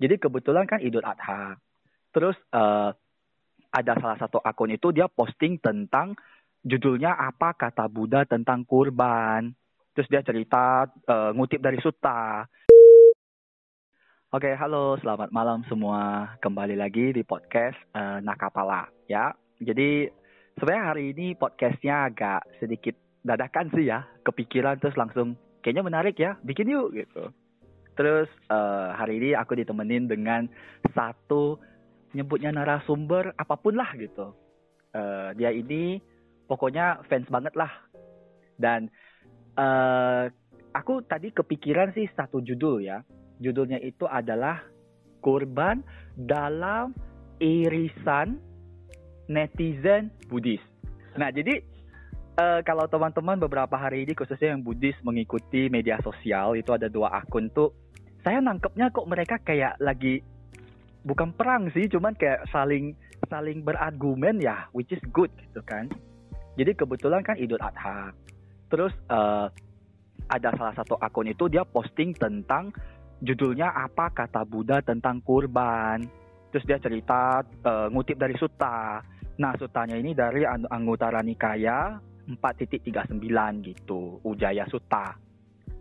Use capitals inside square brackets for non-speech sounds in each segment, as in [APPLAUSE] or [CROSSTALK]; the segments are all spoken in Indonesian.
Jadi kebetulan kan Idul Adha. Terus uh, ada salah satu akun itu dia posting tentang judulnya apa kata Buddha tentang kurban. Terus dia cerita uh, ngutip dari Sutta. Oke, okay, halo, selamat malam semua. Kembali lagi di podcast uh, Nakapala ya. Jadi sebenarnya hari ini podcastnya agak sedikit dadakan sih ya. Kepikiran terus langsung kayaknya menarik ya, bikin yuk gitu. Terus uh, hari ini aku ditemenin dengan satu nyebutnya narasumber apa pun lah gitu. Uh, dia ini pokoknya fans banget lah. Dan uh, aku tadi kepikiran sih satu judul ya Judulnya itu adalah Kurban dalam Irisan Netizen Buddhis. Nah, jadi uh, kalau teman-teman beberapa hari ini khususnya yang Buddhis mengikuti media sosial itu ada dua akun tuh saya nangkepnya kok mereka kayak lagi bukan perang sih, cuman kayak saling saling berargumen ya, which is good gitu kan. Jadi kebetulan kan Idul Adha. Terus uh, ada salah satu akun itu dia posting tentang judulnya apa kata Buddha tentang kurban. Terus dia cerita uh, ngutip dari sutta. Nah, sutanya ini dari Anggutara Nikaya 4.39 gitu, Ujaya Sutta.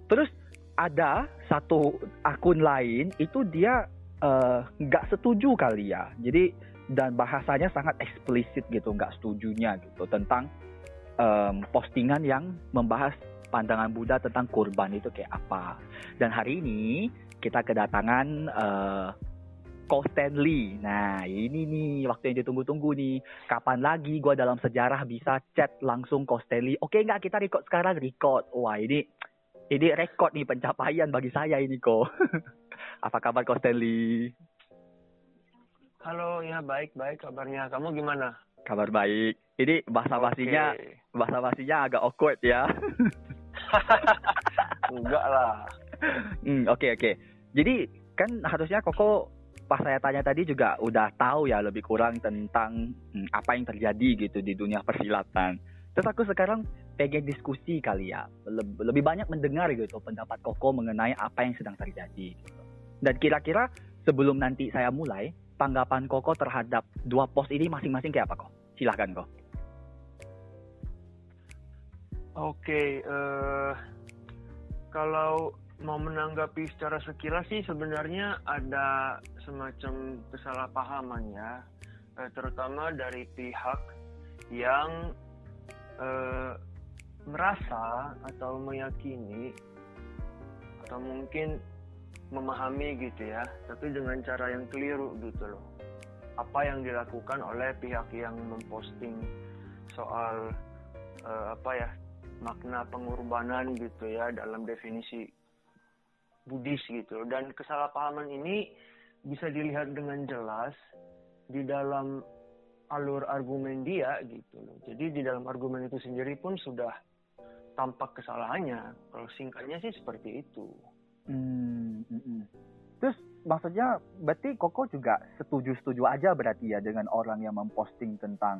Terus ada satu akun lain itu dia eh, nggak uh, setuju kali ya. Jadi dan bahasanya sangat eksplisit gitu, nggak setujunya gitu tentang um, postingan yang membahas pandangan Buddha tentang kurban itu kayak apa. Dan hari ini kita kedatangan uh, Ko Stanley. Nah, ini nih waktu yang ditunggu-tunggu nih. Kapan lagi gue dalam sejarah bisa chat langsung Ko Stanley? Oke nggak kita record sekarang? Record. Wah ini ini record nih pencapaian bagi saya ini kok. [LAUGHS] Apa kabar Ko Stanley? Halo, ya baik baik kabarnya. Kamu gimana? Kabar baik. Ini bahasa basinya okay. bahasa basinya agak awkward ya. [LAUGHS] Enggak lah. Hmm, oke okay, oke. Okay. Jadi kan harusnya Koko pas saya tanya tadi juga udah tahu ya lebih kurang tentang hmm, apa yang terjadi gitu di dunia persilatan. Terus aku sekarang pengen diskusi kali ya, lebih, banyak mendengar gitu pendapat Koko mengenai apa yang sedang terjadi. Gitu. Dan kira-kira sebelum nanti saya mulai, tanggapan Koko terhadap dua post ini masing-masing kayak apa kok? Silahkan kok. Oke, uh, kalau mau menanggapi secara sekilas sih sebenarnya ada semacam kesalahpahaman ya, uh, terutama dari pihak yang uh, merasa atau meyakini atau mungkin memahami gitu ya, tapi dengan cara yang keliru gitu loh. Apa yang dilakukan oleh pihak yang memposting soal uh, apa ya makna pengorbanan gitu ya dalam definisi Buddhis gitu dan kesalahpahaman ini bisa dilihat dengan jelas di dalam alur argumen dia gitu loh. Jadi di dalam argumen itu sendiri pun sudah tampak kesalahannya. Kalau singkatnya sih seperti itu. Hmm, hmm, hmm. Terus maksudnya berarti Koko juga setuju-setuju aja berarti ya dengan orang yang memposting tentang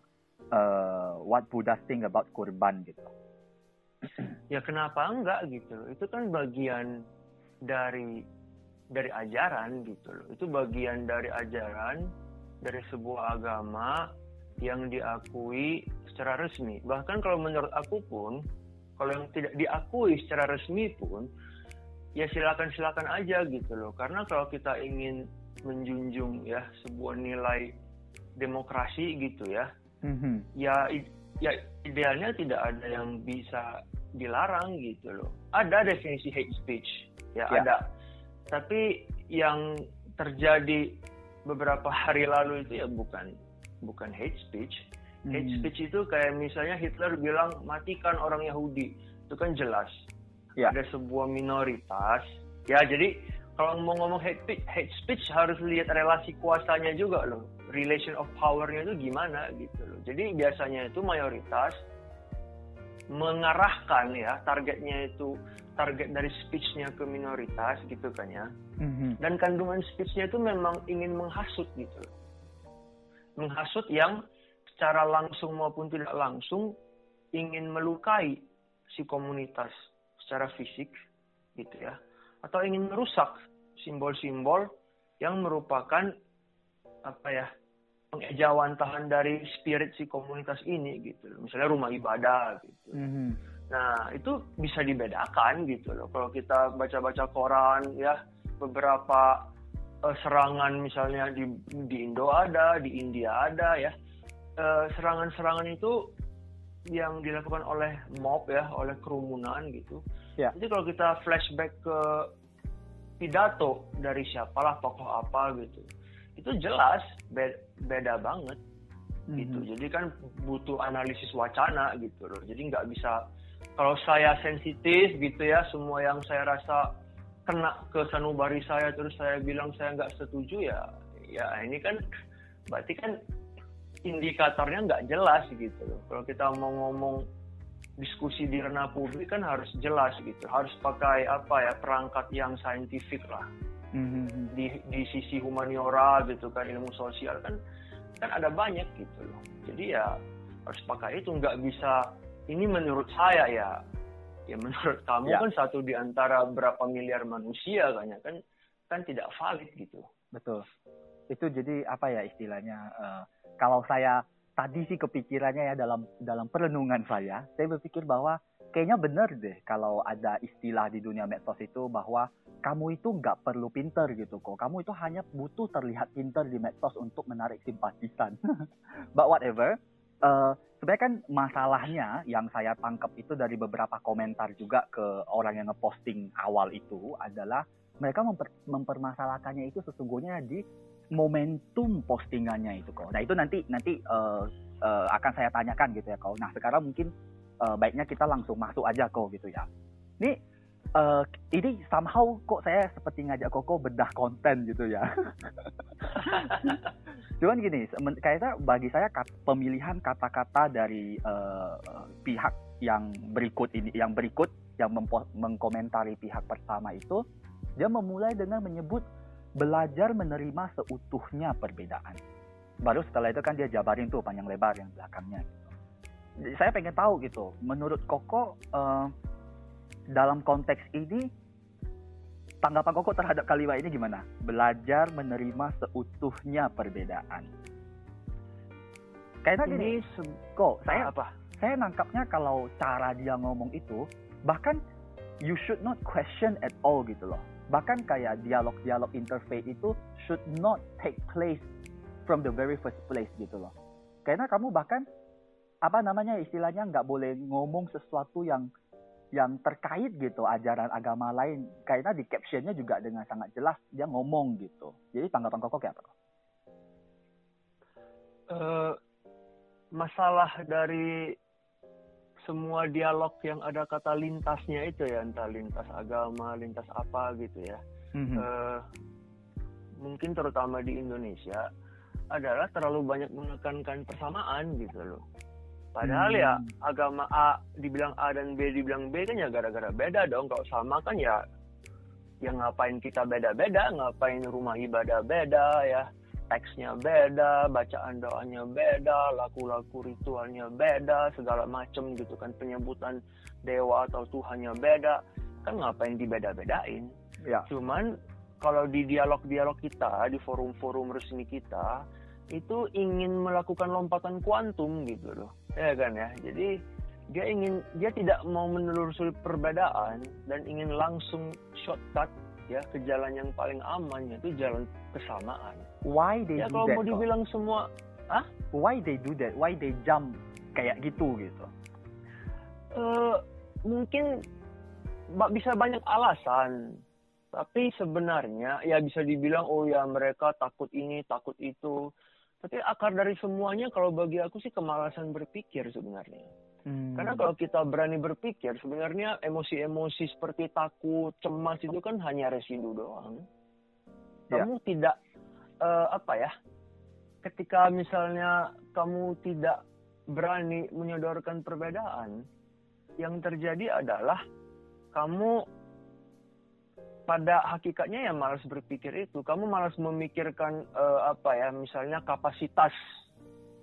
uh, what Buddha think about kurban gitu ya kenapa enggak gitu loh itu kan bagian dari dari ajaran gitu loh itu bagian dari ajaran dari sebuah agama yang diakui secara resmi bahkan kalau menurut aku pun kalau yang tidak diakui secara resmi pun ya silakan silakan aja gitu loh karena kalau kita ingin menjunjung ya sebuah nilai demokrasi gitu ya mm-hmm. ya ya idealnya tidak ada yang bisa dilarang gitu loh. Ada definisi hate speech, ya, ya. ada. Tapi yang terjadi beberapa hari lalu itu ya bukan bukan hate speech. Hmm. Hate speech itu kayak misalnya Hitler bilang matikan orang Yahudi, itu kan jelas. Ya. Ada sebuah minoritas. Ya jadi kalau mau ngomong hate speech, hate speech harus lihat relasi kuasanya juga loh. Relation of powernya itu gimana gitu loh. Jadi biasanya itu mayoritas mengarahkan ya targetnya itu target dari speechnya ke minoritas gitu kan ya mm-hmm. dan kandungan speechnya itu memang ingin menghasut gitu menghasut yang secara langsung maupun tidak langsung ingin melukai si komunitas secara fisik gitu ya atau ingin merusak simbol-simbol yang merupakan apa ya pengejawantahan dari spirit si komunitas ini gitu. Misalnya rumah ibadah gitu. Mm-hmm. Nah, itu bisa dibedakan gitu loh. Kalau kita baca-baca koran ya beberapa uh, serangan misalnya di di Indo ada, di India ada ya. Uh, serangan-serangan itu yang dilakukan oleh mob ya, oleh kerumunan gitu. Yeah. Jadi kalau kita flashback ke pidato dari siapalah tokoh apa gitu itu jelas beda, beda banget mm-hmm. gitu jadi kan butuh analisis wacana gitu loh jadi nggak bisa kalau saya sensitif gitu ya semua yang saya rasa kena ke sanubari saya terus saya bilang saya nggak setuju ya ya ini kan berarti kan indikatornya nggak jelas gitu. Loh kalau kita mau ngomong diskusi di ranah publik kan harus jelas gitu. Harus pakai apa ya perangkat yang saintifik lah. Mm-hmm. di di sisi humaniora gitu kan ilmu sosial kan kan ada banyak gitu loh. Jadi ya harus pakai itu nggak bisa ini menurut saya ya ya menurut kamu ya. kan satu di antara berapa miliar manusia kan ya kan kan tidak valid gitu betul itu jadi apa ya istilahnya uh, kalau saya tadi sih kepikirannya ya dalam dalam perenungan saya, saya berpikir bahwa kayaknya benar deh kalau ada istilah di dunia medsos itu bahwa kamu itu nggak perlu pinter gitu kok. Kamu itu hanya butuh terlihat pinter di medsos untuk menarik simpatisan. [LAUGHS] But whatever, uh, sebenarnya kan masalahnya yang saya tangkap itu dari beberapa komentar juga ke orang yang ngeposting awal itu adalah mereka memper, mempermasalahkannya itu sesungguhnya di momentum postingannya itu kok. Nah itu nanti nanti uh, uh, akan saya tanyakan gitu ya kau. Nah sekarang mungkin uh, baiknya kita langsung masuk aja kok gitu ya. Ini uh, ini somehow kok saya seperti ngajak Koko bedah konten gitu ya. [LAUGHS] Cuman gini, kayaknya bagi saya pemilihan kata-kata dari uh, pihak yang berikut ini, yang berikut yang mengkomentari pihak pertama itu, dia memulai dengan menyebut belajar menerima seutuhnya perbedaan. Baru setelah itu kan dia jabarin tuh panjang lebar yang belakangnya. Gitu. Saya pengen tahu gitu, menurut Koko uh, dalam konteks ini tanggapan Koko terhadap kalimat ini gimana? Belajar menerima seutuhnya perbedaan. Kayaknya gini, kok saya apa? Saya nangkapnya kalau cara dia ngomong itu bahkan you should not question at all gitu loh bahkan kayak dialog-dialog interface itu should not take place from the very first place gitu loh karena kamu bahkan apa namanya istilahnya nggak boleh ngomong sesuatu yang yang terkait gitu ajaran agama lain karena di captionnya juga dengan sangat jelas dia ngomong gitu jadi tanggapan koko kayak apa? Uh, masalah dari semua dialog yang ada kata lintasnya itu ya entah lintas agama lintas apa gitu ya mm-hmm. uh, mungkin terutama di Indonesia adalah terlalu banyak menekankan persamaan gitu loh padahal ya hmm. agama A dibilang A dan B dibilang B kan ya gara-gara beda dong kalau sama kan ya yang ngapain kita beda-beda ngapain rumah ibadah beda ya teksnya beda, bacaan doanya beda, laku-laku ritualnya beda, segala macem gitu kan penyebutan dewa atau Tuhannya beda, kan ngapain dibeda-bedain? Ya. Cuman kalau di dialog-dialog kita, di forum-forum resmi kita, itu ingin melakukan lompatan kuantum gitu loh, ya kan ya. Jadi dia ingin dia tidak mau menelusuri perbedaan dan ingin langsung shortcut ya ke jalan yang paling aman yaitu jalan kesamaan. Why they ya, do kalau that? kalau mau dibilang kok? semua, ah? Why they do that? Why they jump kayak gitu gitu? Uh, mungkin bisa banyak alasan. Tapi sebenarnya ya bisa dibilang oh ya mereka takut ini, takut itu. Tapi akar dari semuanya kalau bagi aku sih kemalasan berpikir sebenarnya. Hmm. Karena kalau kita berani berpikir, sebenarnya emosi-emosi seperti takut, cemas itu kan hanya residu doang. Ya. Kamu tidak uh, apa ya? Ketika misalnya kamu tidak berani menyodorkan perbedaan, yang terjadi adalah kamu pada hakikatnya ya malas berpikir itu. Kamu malas memikirkan uh, apa ya? Misalnya kapasitas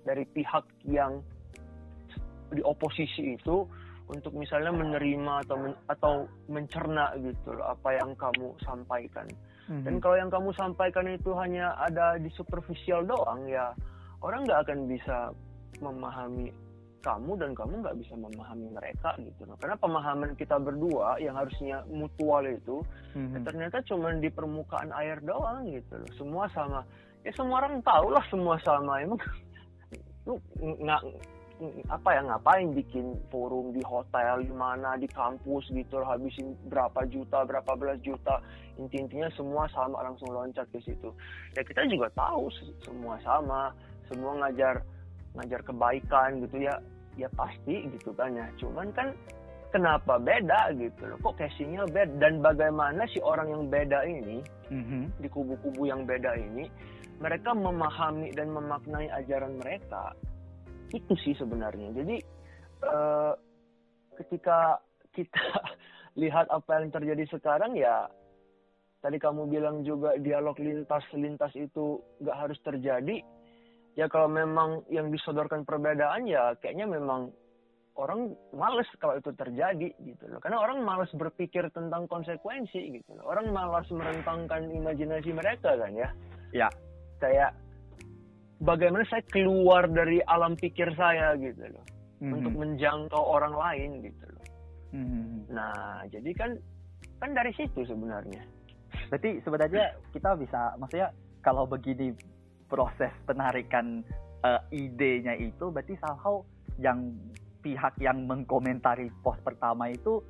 dari pihak yang di oposisi itu untuk misalnya menerima atau men, atau mencerna gitu loh apa yang kamu sampaikan. Mm-hmm. Dan kalau yang kamu sampaikan itu hanya ada di superficial doang ya orang nggak akan bisa memahami kamu dan kamu nggak bisa memahami mereka gitu loh. Karena pemahaman kita berdua yang harusnya mutual itu mm-hmm. ya ternyata cuma di permukaan air doang gitu loh. Semua sama. Ya semua orang tahu lah semua sama. Emang [LAUGHS] lu nggak apa ya ngapain bikin forum di hotel di mana di kampus gitu habisin berapa juta berapa belas juta inti intinya semua sama langsung loncat ke situ ya kita juga tahu semua sama semua ngajar ngajar kebaikan gitu ya ya pasti gitu kan ya. Cuman kan kenapa beda gitu loh? Kok casingnya beda dan bagaimana si orang yang beda ini mm-hmm. di kubu-kubu yang beda ini mereka memahami dan memaknai ajaran mereka. Itu sih sebenarnya. Jadi uh, ketika kita [LAUGHS] lihat apa yang terjadi sekarang ya tadi kamu bilang juga dialog lintas lintas itu nggak harus terjadi ya kalau memang yang disodorkan perbedaan ya kayaknya memang orang males kalau itu terjadi gitu loh. Karena orang males berpikir tentang konsekuensi gitu loh. Orang malas merentangkan imajinasi mereka kan ya. Ya. Kayak bagaimana saya keluar dari alam pikir saya gitu loh. Mm-hmm. untuk menjangkau orang lain gitu loh. Mm-hmm. nah jadi kan kan dari situ sebenarnya. Berarti sebenarnya kita bisa maksudnya kalau begini proses penarikan uh, idenya itu berarti somehow yang pihak yang mengkomentari post pertama itu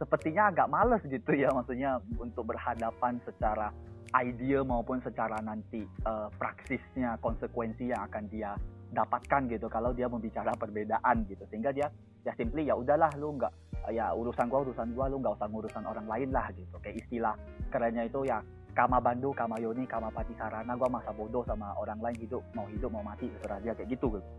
sepertinya agak males gitu ya maksudnya untuk berhadapan secara idea maupun secara nanti uh, praksisnya konsekuensi yang akan dia dapatkan gitu kalau dia membicara perbedaan gitu. Sehingga dia ya simply ya udahlah lu nggak ya urusan gua urusan gua lu nggak usah ngurusan orang lain lah gitu. Kayak istilah kerennya itu ya kama bandu kama yoni kama pati sarana gua masa bodoh sama orang lain hidup mau hidup mau mati terserah dia kayak gitu gitu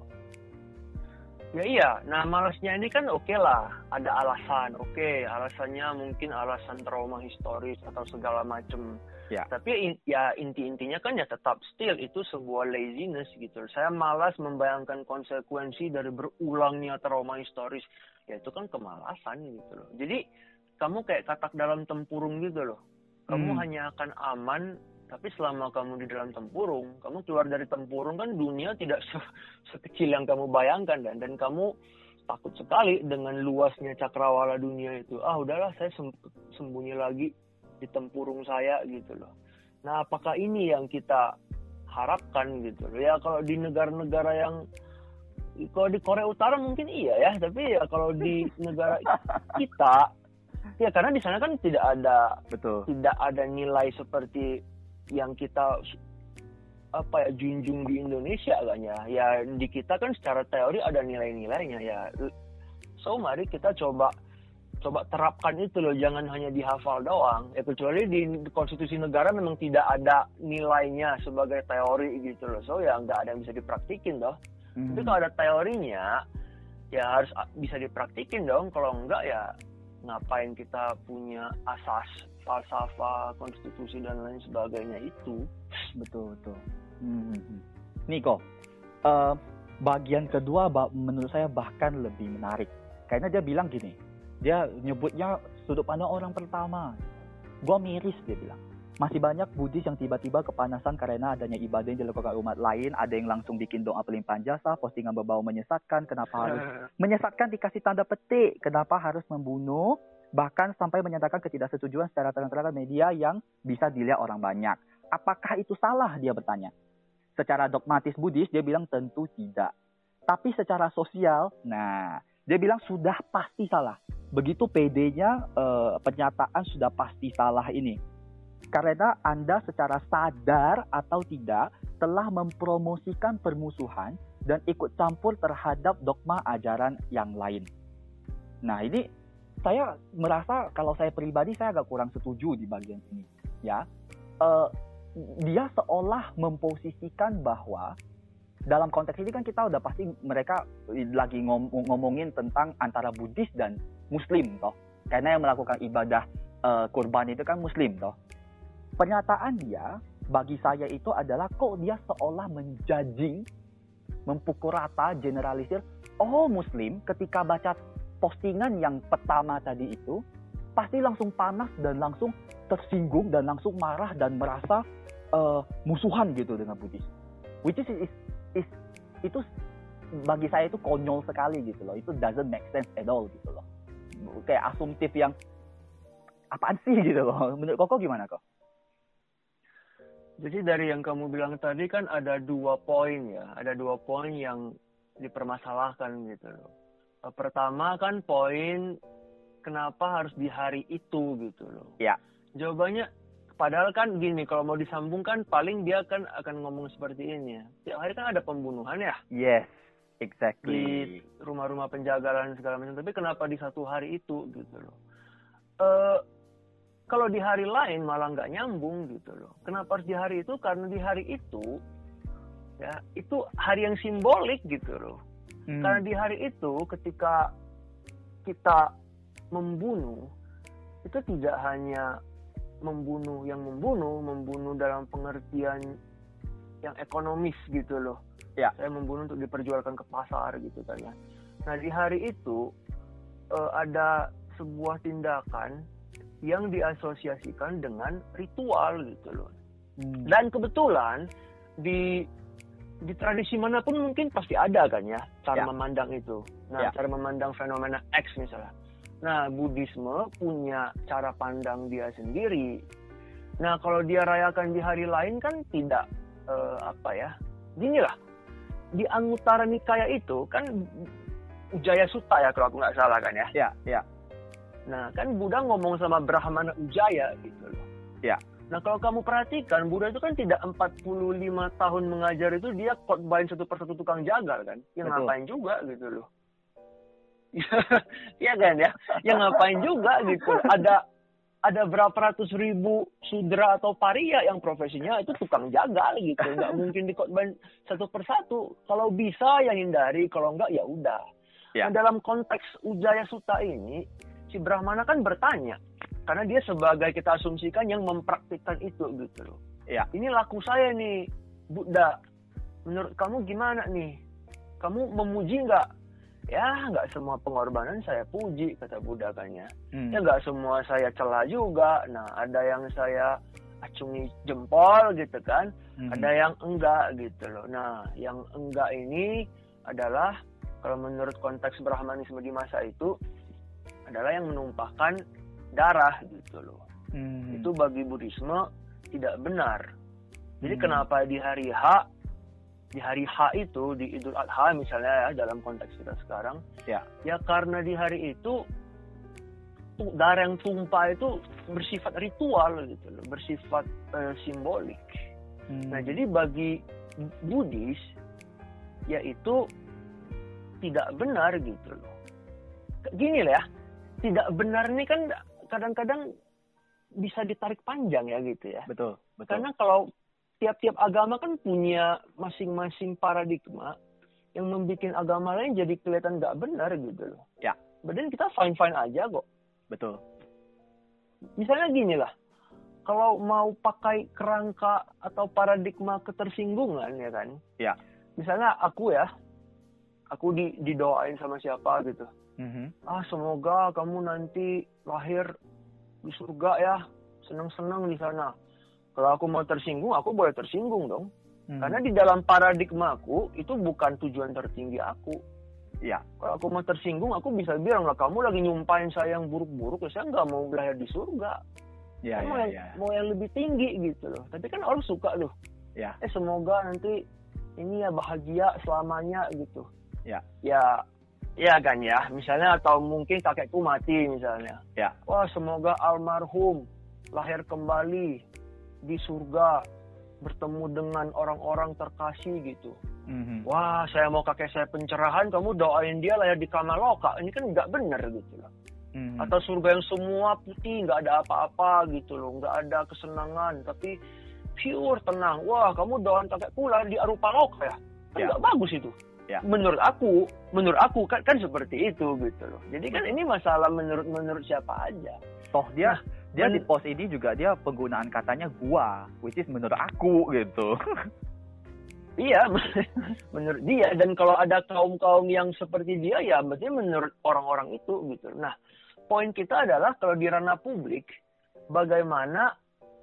Ya iya, nah malesnya ini kan oke okay lah, ada alasan, oke, okay, alasannya mungkin alasan trauma historis atau segala macem. Ya. Tapi ya inti-intinya kan ya tetap still itu sebuah laziness gitu. Saya malas membayangkan konsekuensi dari berulangnya trauma historis. Ya itu kan kemalasan gitu loh. Jadi kamu kayak katak dalam tempurung gitu loh. Kamu hmm. hanya akan aman tapi selama kamu di dalam tempurung, kamu keluar dari tempurung kan dunia tidak se [LAUGHS] sekecil yang kamu bayangkan dan dan kamu takut sekali dengan luasnya cakrawala dunia itu. Ah udahlah saya sembunyi lagi di tempurung saya gitu loh. Nah apakah ini yang kita harapkan gitu loh? Ya kalau di negara-negara yang kalau di Korea Utara mungkin iya ya, tapi ya kalau di [LAUGHS] negara kita ya karena di sana kan tidak ada betul. tidak ada nilai seperti yang kita apa ya junjung di Indonesia kan ya ya di kita kan secara teori ada nilai-nilainya ya. So mari kita coba coba terapkan itu loh jangan hanya dihafal doang. Ya kecuali di konstitusi negara memang tidak ada nilainya sebagai teori gitu loh. So ya nggak ada yang bisa dipraktikin toh. Hmm. tapi kalau ada teorinya ya harus bisa dipraktikin dong. Kalau enggak ya ngapain kita punya asas falsafah konstitusi dan lain sebagainya itu betul betul hmm. hmm, hmm. Niko uh, bagian kedua menurut saya bahkan lebih menarik karena dia bilang gini dia nyebutnya sudut pandang orang pertama gua miris dia bilang masih banyak Buddhis yang tiba-tiba kepanasan karena adanya ibadah yang dilakukan umat lain. Ada yang langsung bikin doa pelimpahan jasa, postingan berbau menyesatkan. Kenapa harus menyesatkan dikasih tanda petik? Kenapa harus membunuh? Bahkan sampai menyatakan ketidaksetujuan secara terang-terangan media yang bisa dilihat orang banyak. Apakah itu salah? Dia bertanya. Secara dogmatis Buddhis, dia bilang tentu tidak. Tapi secara sosial, nah, dia bilang sudah pasti salah. Begitu PD-nya eh, pernyataan sudah pasti salah ini karena Anda secara sadar atau tidak telah mempromosikan permusuhan dan ikut campur terhadap dogma ajaran yang lain. Nah, ini saya merasa kalau saya pribadi saya agak kurang setuju di bagian ini, ya. Uh, dia seolah memposisikan bahwa dalam konteks ini kan kita udah pasti mereka lagi ngom ngomongin tentang antara Buddhis dan Muslim toh. Karena yang melakukan ibadah uh, kurban itu kan Muslim toh pernyataan dia bagi saya itu adalah kok dia seolah menjudging, mempukul rata, generalisir, oh muslim ketika baca postingan yang pertama tadi itu pasti langsung panas dan langsung tersinggung dan langsung marah dan merasa uh, musuhan gitu dengan Buddhis. Which is, is, is itu bagi saya itu konyol sekali gitu loh. Itu doesn't make sense at all gitu loh. Kayak asumtif yang apaan sih gitu loh. Menurut Koko gimana kok? Jadi dari yang kamu bilang tadi kan ada dua poin ya, ada dua poin yang dipermasalahkan gitu loh. Eh, pertama kan poin kenapa harus di hari itu gitu loh. Ya. Jawabannya padahal kan gini kalau mau disambungkan paling dia kan akan ngomong seperti ini ya. Tiap hari kan ada pembunuhan ya. Yes, exactly. Di rumah-rumah penjagalan segala macam. Tapi kenapa di satu hari itu gitu loh. Uh, kalau di hari lain malah nggak nyambung gitu loh. Kenapa harus di hari itu? Karena di hari itu ya itu hari yang simbolik gitu loh. Hmm. Karena di hari itu ketika kita membunuh itu tidak hanya membunuh yang membunuh, membunuh dalam pengertian yang ekonomis gitu loh. Ya. Saya membunuh untuk diperjualkan ke pasar gitu kan ya. Nah di hari itu uh, ada sebuah tindakan yang diasosiasikan dengan ritual gitu loh. Hmm. Dan kebetulan di di tradisi mana pun mungkin pasti ada kan ya cara ya. memandang itu. Nah, ya. cara memandang fenomena X misalnya. Nah, Buddhisme punya cara pandang dia sendiri. Nah, kalau dia rayakan di hari lain kan tidak uh, apa ya? Gini lah, di Anguttara Nikaya itu kan Ujaya Sutta ya kalau aku nggak salah kan ya? Ya, ya. Nah, kan Buddha ngomong sama Brahmana Ujaya gitu loh. Ya. Nah, kalau kamu perhatikan, Buddha itu kan tidak 45 tahun mengajar itu dia khotbahin satu persatu tukang jagal kan. Yang ngapain juga gitu loh. Iya [LAUGHS] kan ya? Yang ngapain juga gitu. Ada ada berapa ratus ribu sudra atau paria yang profesinya itu tukang jagal gitu. Nggak [LAUGHS] mungkin dikhotbahin satu persatu. Kalau bisa ya hindari, kalau enggak ya udah. Ya. Nah, dalam konteks Ujaya Sutta ini, si Brahmana kan bertanya karena dia sebagai kita asumsikan yang mempraktikkan itu gitu loh. Ya. Ini laku saya nih, Buddha. Menurut kamu gimana nih? Kamu memuji nggak? Ya nggak semua pengorbanan saya puji kata Buddha kan ya. Hmm. Ya nggak semua saya celah juga. Nah ada yang saya acungi jempol gitu kan. Hmm. Ada yang enggak gitu loh. Nah yang enggak ini adalah kalau menurut konteks Brahmanisme di masa itu adalah yang menumpahkan darah gitu loh. Hmm. Itu bagi Buddhisme tidak benar. Jadi hmm. kenapa di hari H di hari H itu di Idul Adha misalnya ya dalam konteks kita sekarang ya ya karena di hari itu darah yang tumpah itu bersifat ritual gitu loh bersifat uh, simbolik hmm. nah jadi bagi Buddhis yaitu tidak benar gitu loh gini lah ya tidak benar ini kan kadang-kadang bisa ditarik panjang ya gitu ya. Betul, betul. Karena kalau tiap-tiap agama kan punya masing-masing paradigma yang membuat agama lain jadi kelihatan nggak benar gitu loh. Ya. Badan kita fine-fine aja kok. Betul. Misalnya gini lah, kalau mau pakai kerangka atau paradigma ketersinggungan ya kan. Ya. Misalnya aku ya, aku di, didoain sama siapa gitu Mm-hmm. Ah semoga kamu nanti lahir di surga ya, senang-senang di sana. Kalau aku mau tersinggung, aku boleh tersinggung dong. Mm-hmm. Karena di dalam paradigmaku itu bukan tujuan tertinggi aku. Ya. Kalau aku mau tersinggung, aku bisa bilang lah kamu lagi nyumpain saya yang buruk-buruk, ya saya nggak mau lahir di surga. Ya, ya, mau, yang, ya. mau yang lebih tinggi gitu loh. Tapi kan orang suka tuh. Ya. Eh semoga nanti ini ya bahagia selamanya gitu. Ya. Ya Iya kan ya, misalnya atau mungkin kakekku mati misalnya. Ya. Wah semoga almarhum lahir kembali di surga bertemu dengan orang-orang terkasih gitu. Mm-hmm. Wah saya mau kakek saya pencerahan, kamu doain dia lahir di Kamaloka. Ini kan nggak benar gitu loh. Mm-hmm. Atau surga yang semua putih, nggak ada apa-apa gitu loh, nggak ada kesenangan, tapi pure tenang. Wah kamu doain kakekku lahir di Arupaloka ya? Kan ya. nggak bagus itu ya. menurut aku menurut aku kan kan seperti itu gitu loh. Jadi kan ini masalah menurut menurut siapa aja. Toh dia nah, dia di post ini juga dia penggunaan katanya gua which is menurut aku gitu. [LAUGHS] Iya, [LAUGHS] menurut dia. Dan kalau ada kaum-kaum yang seperti dia ya berarti menurut orang-orang itu gitu. Nah, poin kita adalah kalau di ranah publik bagaimana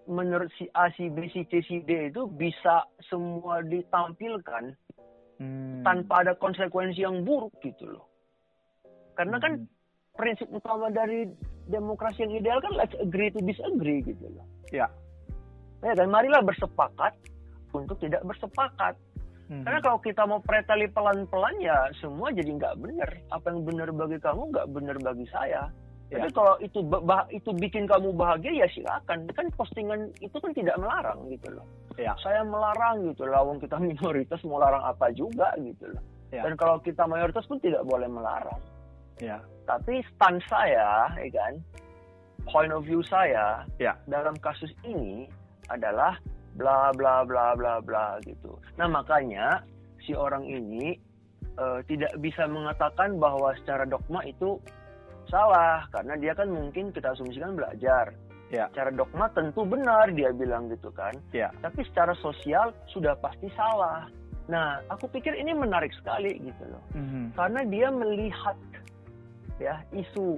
menurut si A, si B, si C, si D itu bisa semua ditampilkan hmm. tanpa ada konsekuensi yang buruk gitu loh. Karena kan hmm. prinsip utama dari demokrasi yang ideal kan let's agree to disagree gitu loh. Ya. Ya dan marilah bersepakat untuk tidak bersepakat. Hmm. Karena kalau kita mau preteli pelan-pelan ya semua jadi nggak benar. Apa yang benar bagi kamu nggak benar bagi saya. Ya. Tapi kalau itu bah, itu bikin kamu bahagia ya silakan. Kan postingan itu kan tidak melarang gitu loh. Ya. Saya melarang gitu loh. Wong kita [LAUGHS] minoritas mau larang apa juga gitu loh. Ya. Dan kalau kita mayoritas pun tidak boleh melarang. Ya. Tapi stand saya, ya kan, point of view saya ya. dalam kasus ini adalah bla bla bla bla bla gitu. Nah makanya si orang ini uh, tidak bisa mengatakan bahwa secara dogma itu salah karena dia kan mungkin kita asumsikan belajar. Ya. Secara dogma tentu benar dia bilang gitu kan. Ya. Tapi secara sosial sudah pasti salah. Nah, aku pikir ini menarik sekali gitu loh. Mm -hmm. Karena dia melihat ya isu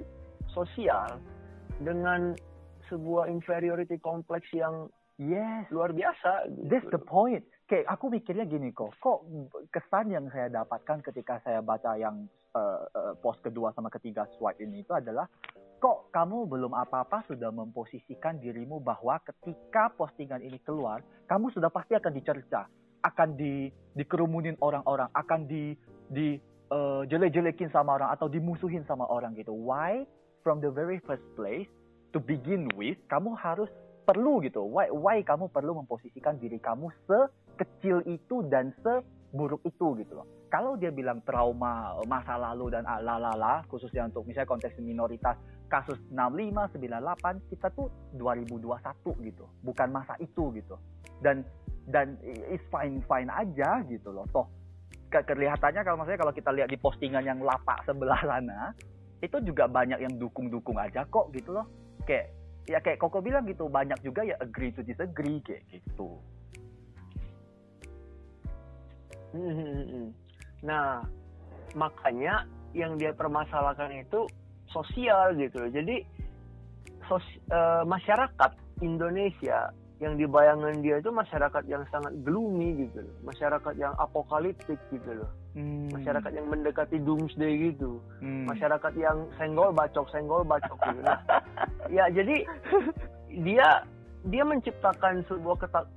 sosial dengan sebuah inferiority kompleks yang Yes. Luar biasa. Gitu. That's the point. Kayak aku mikirnya gini kok, kok kesan yang saya dapatkan ketika saya baca yang uh, uh, post kedua sama ketiga swipe ini itu adalah kok kamu belum apa-apa sudah memposisikan dirimu bahwa ketika postingan ini keluar, kamu sudah pasti akan dicerca, akan di dikerumunin orang-orang, akan di di uh, jelek-jelekin sama orang atau dimusuhin sama orang gitu. Why? From the very first place, to begin with, kamu harus perlu gitu. Why why kamu perlu memposisikan diri kamu sekecil itu dan seburuk itu gitu loh. Kalau dia bilang trauma masa lalu dan lalala khususnya untuk misalnya konteks minoritas kasus 65 98 kita tuh 2021 gitu. Bukan masa itu gitu. Dan dan is fine fine aja gitu loh. Toh ke kelihatannya kalau maksudnya kalau kita lihat di postingan yang lapak sebelah [LAUGHS] sana itu juga banyak yang dukung-dukung aja kok gitu loh. Kayak ya kayak Koko bilang gitu banyak juga ya agree to disagree kayak gitu. Nah makanya yang dia permasalahkan itu sosial gitu loh. Jadi sos, uh, masyarakat Indonesia yang dibayangkan dia itu masyarakat yang sangat gloomy gitu loh, masyarakat yang apokaliptik gitu loh, hmm. masyarakat yang mendekati doomsday gitu, hmm. masyarakat yang senggol bacok senggol bacok gitu. Nah, [LAUGHS] ya jadi dia dia menciptakan sebuah ketak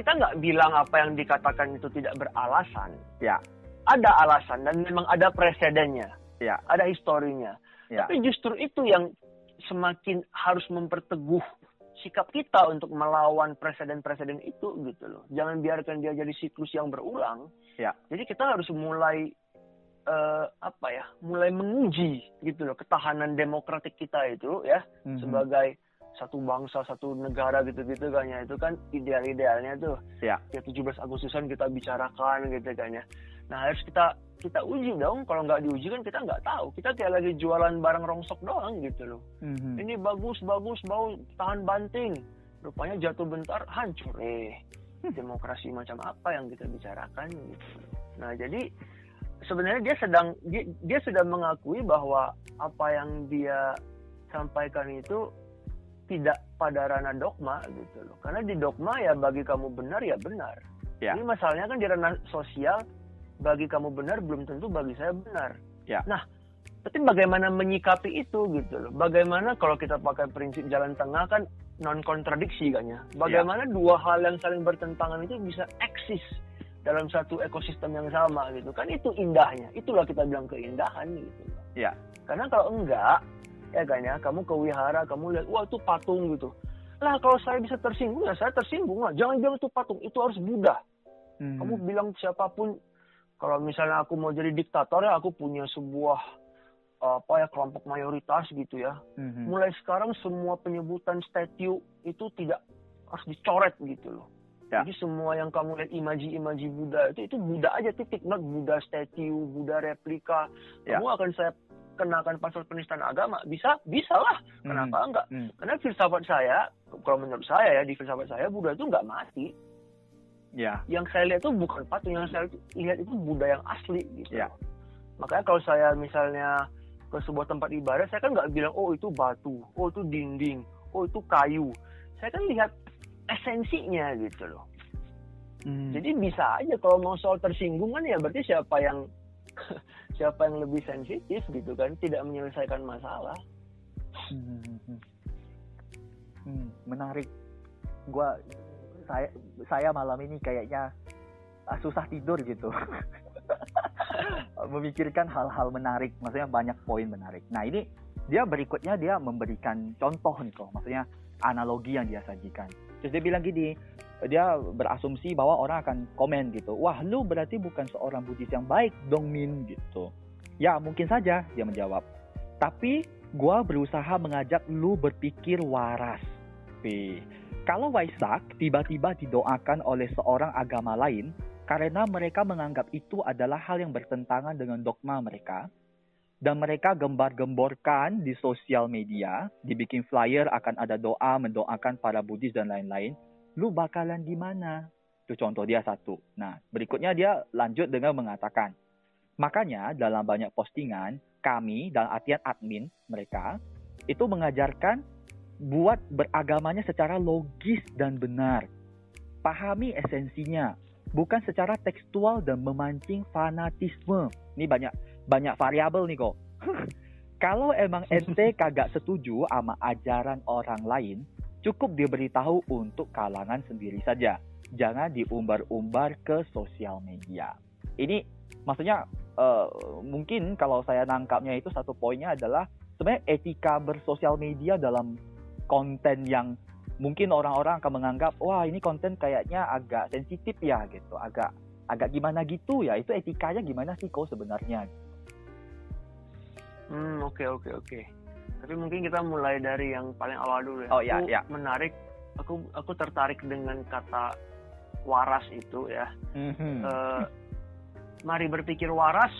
kita nggak bilang apa yang dikatakan itu tidak beralasan. Ya. Ada alasan dan memang ada presidennya. Ya. Ada historinya. Ya. Tapi justru itu yang semakin harus memperteguh sikap kita untuk melawan presiden-presiden itu gitu loh. Jangan biarkan dia jadi siklus yang berulang. Ya. Jadi kita harus mulai uh, apa ya, mulai menguji gitu loh ketahanan demokratik kita itu ya mm-hmm. sebagai satu bangsa, satu negara gitu-gitu kan ya. Itu kan ideal-idealnya tuh. Ya. Ya 17 Agustusan kita bicarakan gitu kan ya. Nah, harus kita kita uji dong. Kalau nggak diuji kan kita nggak tahu. Kita kayak lagi jualan barang rongsok doang gitu loh. Mm-hmm. Ini bagus bagus bau tahan banting. Rupanya jatuh bentar hancur. Eh demokrasi macam apa yang kita bicarakan gitu. Nah jadi sebenarnya dia sedang dia, dia sudah mengakui bahwa apa yang dia sampaikan itu tidak pada ranah dogma gitu loh. Karena di dogma ya bagi kamu benar ya benar. Ya. Ini masalahnya kan di ranah sosial bagi kamu benar belum tentu bagi saya benar. Ya. Nah, tapi bagaimana menyikapi itu gitu loh. Bagaimana kalau kita pakai prinsip jalan tengah kan non kontradiksi kan ya. Bagaimana ya. dua hal yang saling bertentangan itu bisa eksis dalam satu ekosistem yang sama gitu. Kan itu indahnya. Itulah kita bilang keindahan gitu. Ya. Karena kalau enggak ya kan ya, kamu ke wihara, kamu lihat wah itu patung gitu. Lah kalau saya bisa tersinggung ya saya tersinggung lah. Jangan bilang itu patung, itu harus Buddha. Hmm. Kamu bilang siapa pun kalau misalnya aku mau jadi diktator ya aku punya sebuah apa ya kelompok mayoritas gitu ya. Mm-hmm. Mulai sekarang semua penyebutan statue itu tidak harus dicoret gitu loh. Ya. Jadi semua yang kamu lihat imaji-imaji Buddha itu itu Buddha aja titik, not Buddha statue, Buddha replika. Ya. Kamu akan saya kenakan pasal penistaan agama. Bisa, bisa lah. Kenapa mm-hmm. enggak? Mm. Karena filsafat saya, kalau menurut saya ya di filsafat saya Buddha itu enggak mati Ya. Yang saya lihat itu bukan patung, yang saya lihat itu Buddha yang asli gitu. Ya. Makanya kalau saya misalnya ke sebuah tempat ibadah, saya kan nggak bilang oh itu batu, oh itu dinding, oh itu kayu. Saya kan lihat esensinya gitu loh. Hmm. Jadi bisa aja kalau mau soal tersinggung kan ya berarti siapa yang siapa yang lebih sensitif gitu kan, tidak menyelesaikan masalah. Hmm, hmm, menarik. Gua saya saya malam ini kayaknya ah, susah tidur gitu. [LAUGHS] Memikirkan hal-hal menarik, maksudnya banyak poin menarik. Nah, ini dia berikutnya dia memberikan contoh nih kok, maksudnya analogi yang dia sajikan. Terus dia bilang gini, dia berasumsi bahwa orang akan komen gitu, wah lu berarti bukan seorang Buddhis yang baik dong Min gitu. Ya mungkin saja dia menjawab. Tapi gua berusaha mengajak lu berpikir waras. P. Kalau Waisak tiba-tiba didoakan oleh seorang agama lain karena mereka menganggap itu adalah hal yang bertentangan dengan dogma mereka, dan mereka gembar-gemborkan di sosial media, dibikin flyer akan ada doa mendoakan para Buddhis dan lain-lain, lu bakalan gimana? Itu contoh dia satu. Nah, berikutnya dia lanjut dengan mengatakan, makanya dalam banyak postingan, kami dalam artian admin mereka, itu mengajarkan buat beragamanya secara logis dan benar. Pahami esensinya, bukan secara tekstual dan memancing fanatisme. Ini banyak banyak variabel nih kok. [LAUGHS] Kalau emang ente kagak setuju sama ajaran orang lain, cukup diberitahu untuk kalangan sendiri saja. Jangan diumbar-umbar ke sosial media. Ini maksudnya uh, mungkin kalau saya nangkapnya itu satu poinnya adalah sebenarnya etika bersosial media dalam konten yang mungkin orang-orang akan menganggap wah ini konten kayaknya agak sensitif ya gitu, agak agak gimana gitu ya. Itu etikanya gimana sih kok sebenarnya? Hmm, oke okay, oke okay, oke. Okay. Tapi mungkin kita mulai dari yang paling awal dulu ya. Oh iya, aku iya. menarik. Aku aku tertarik dengan kata waras itu ya. Mm-hmm. Uh, mari berpikir waras,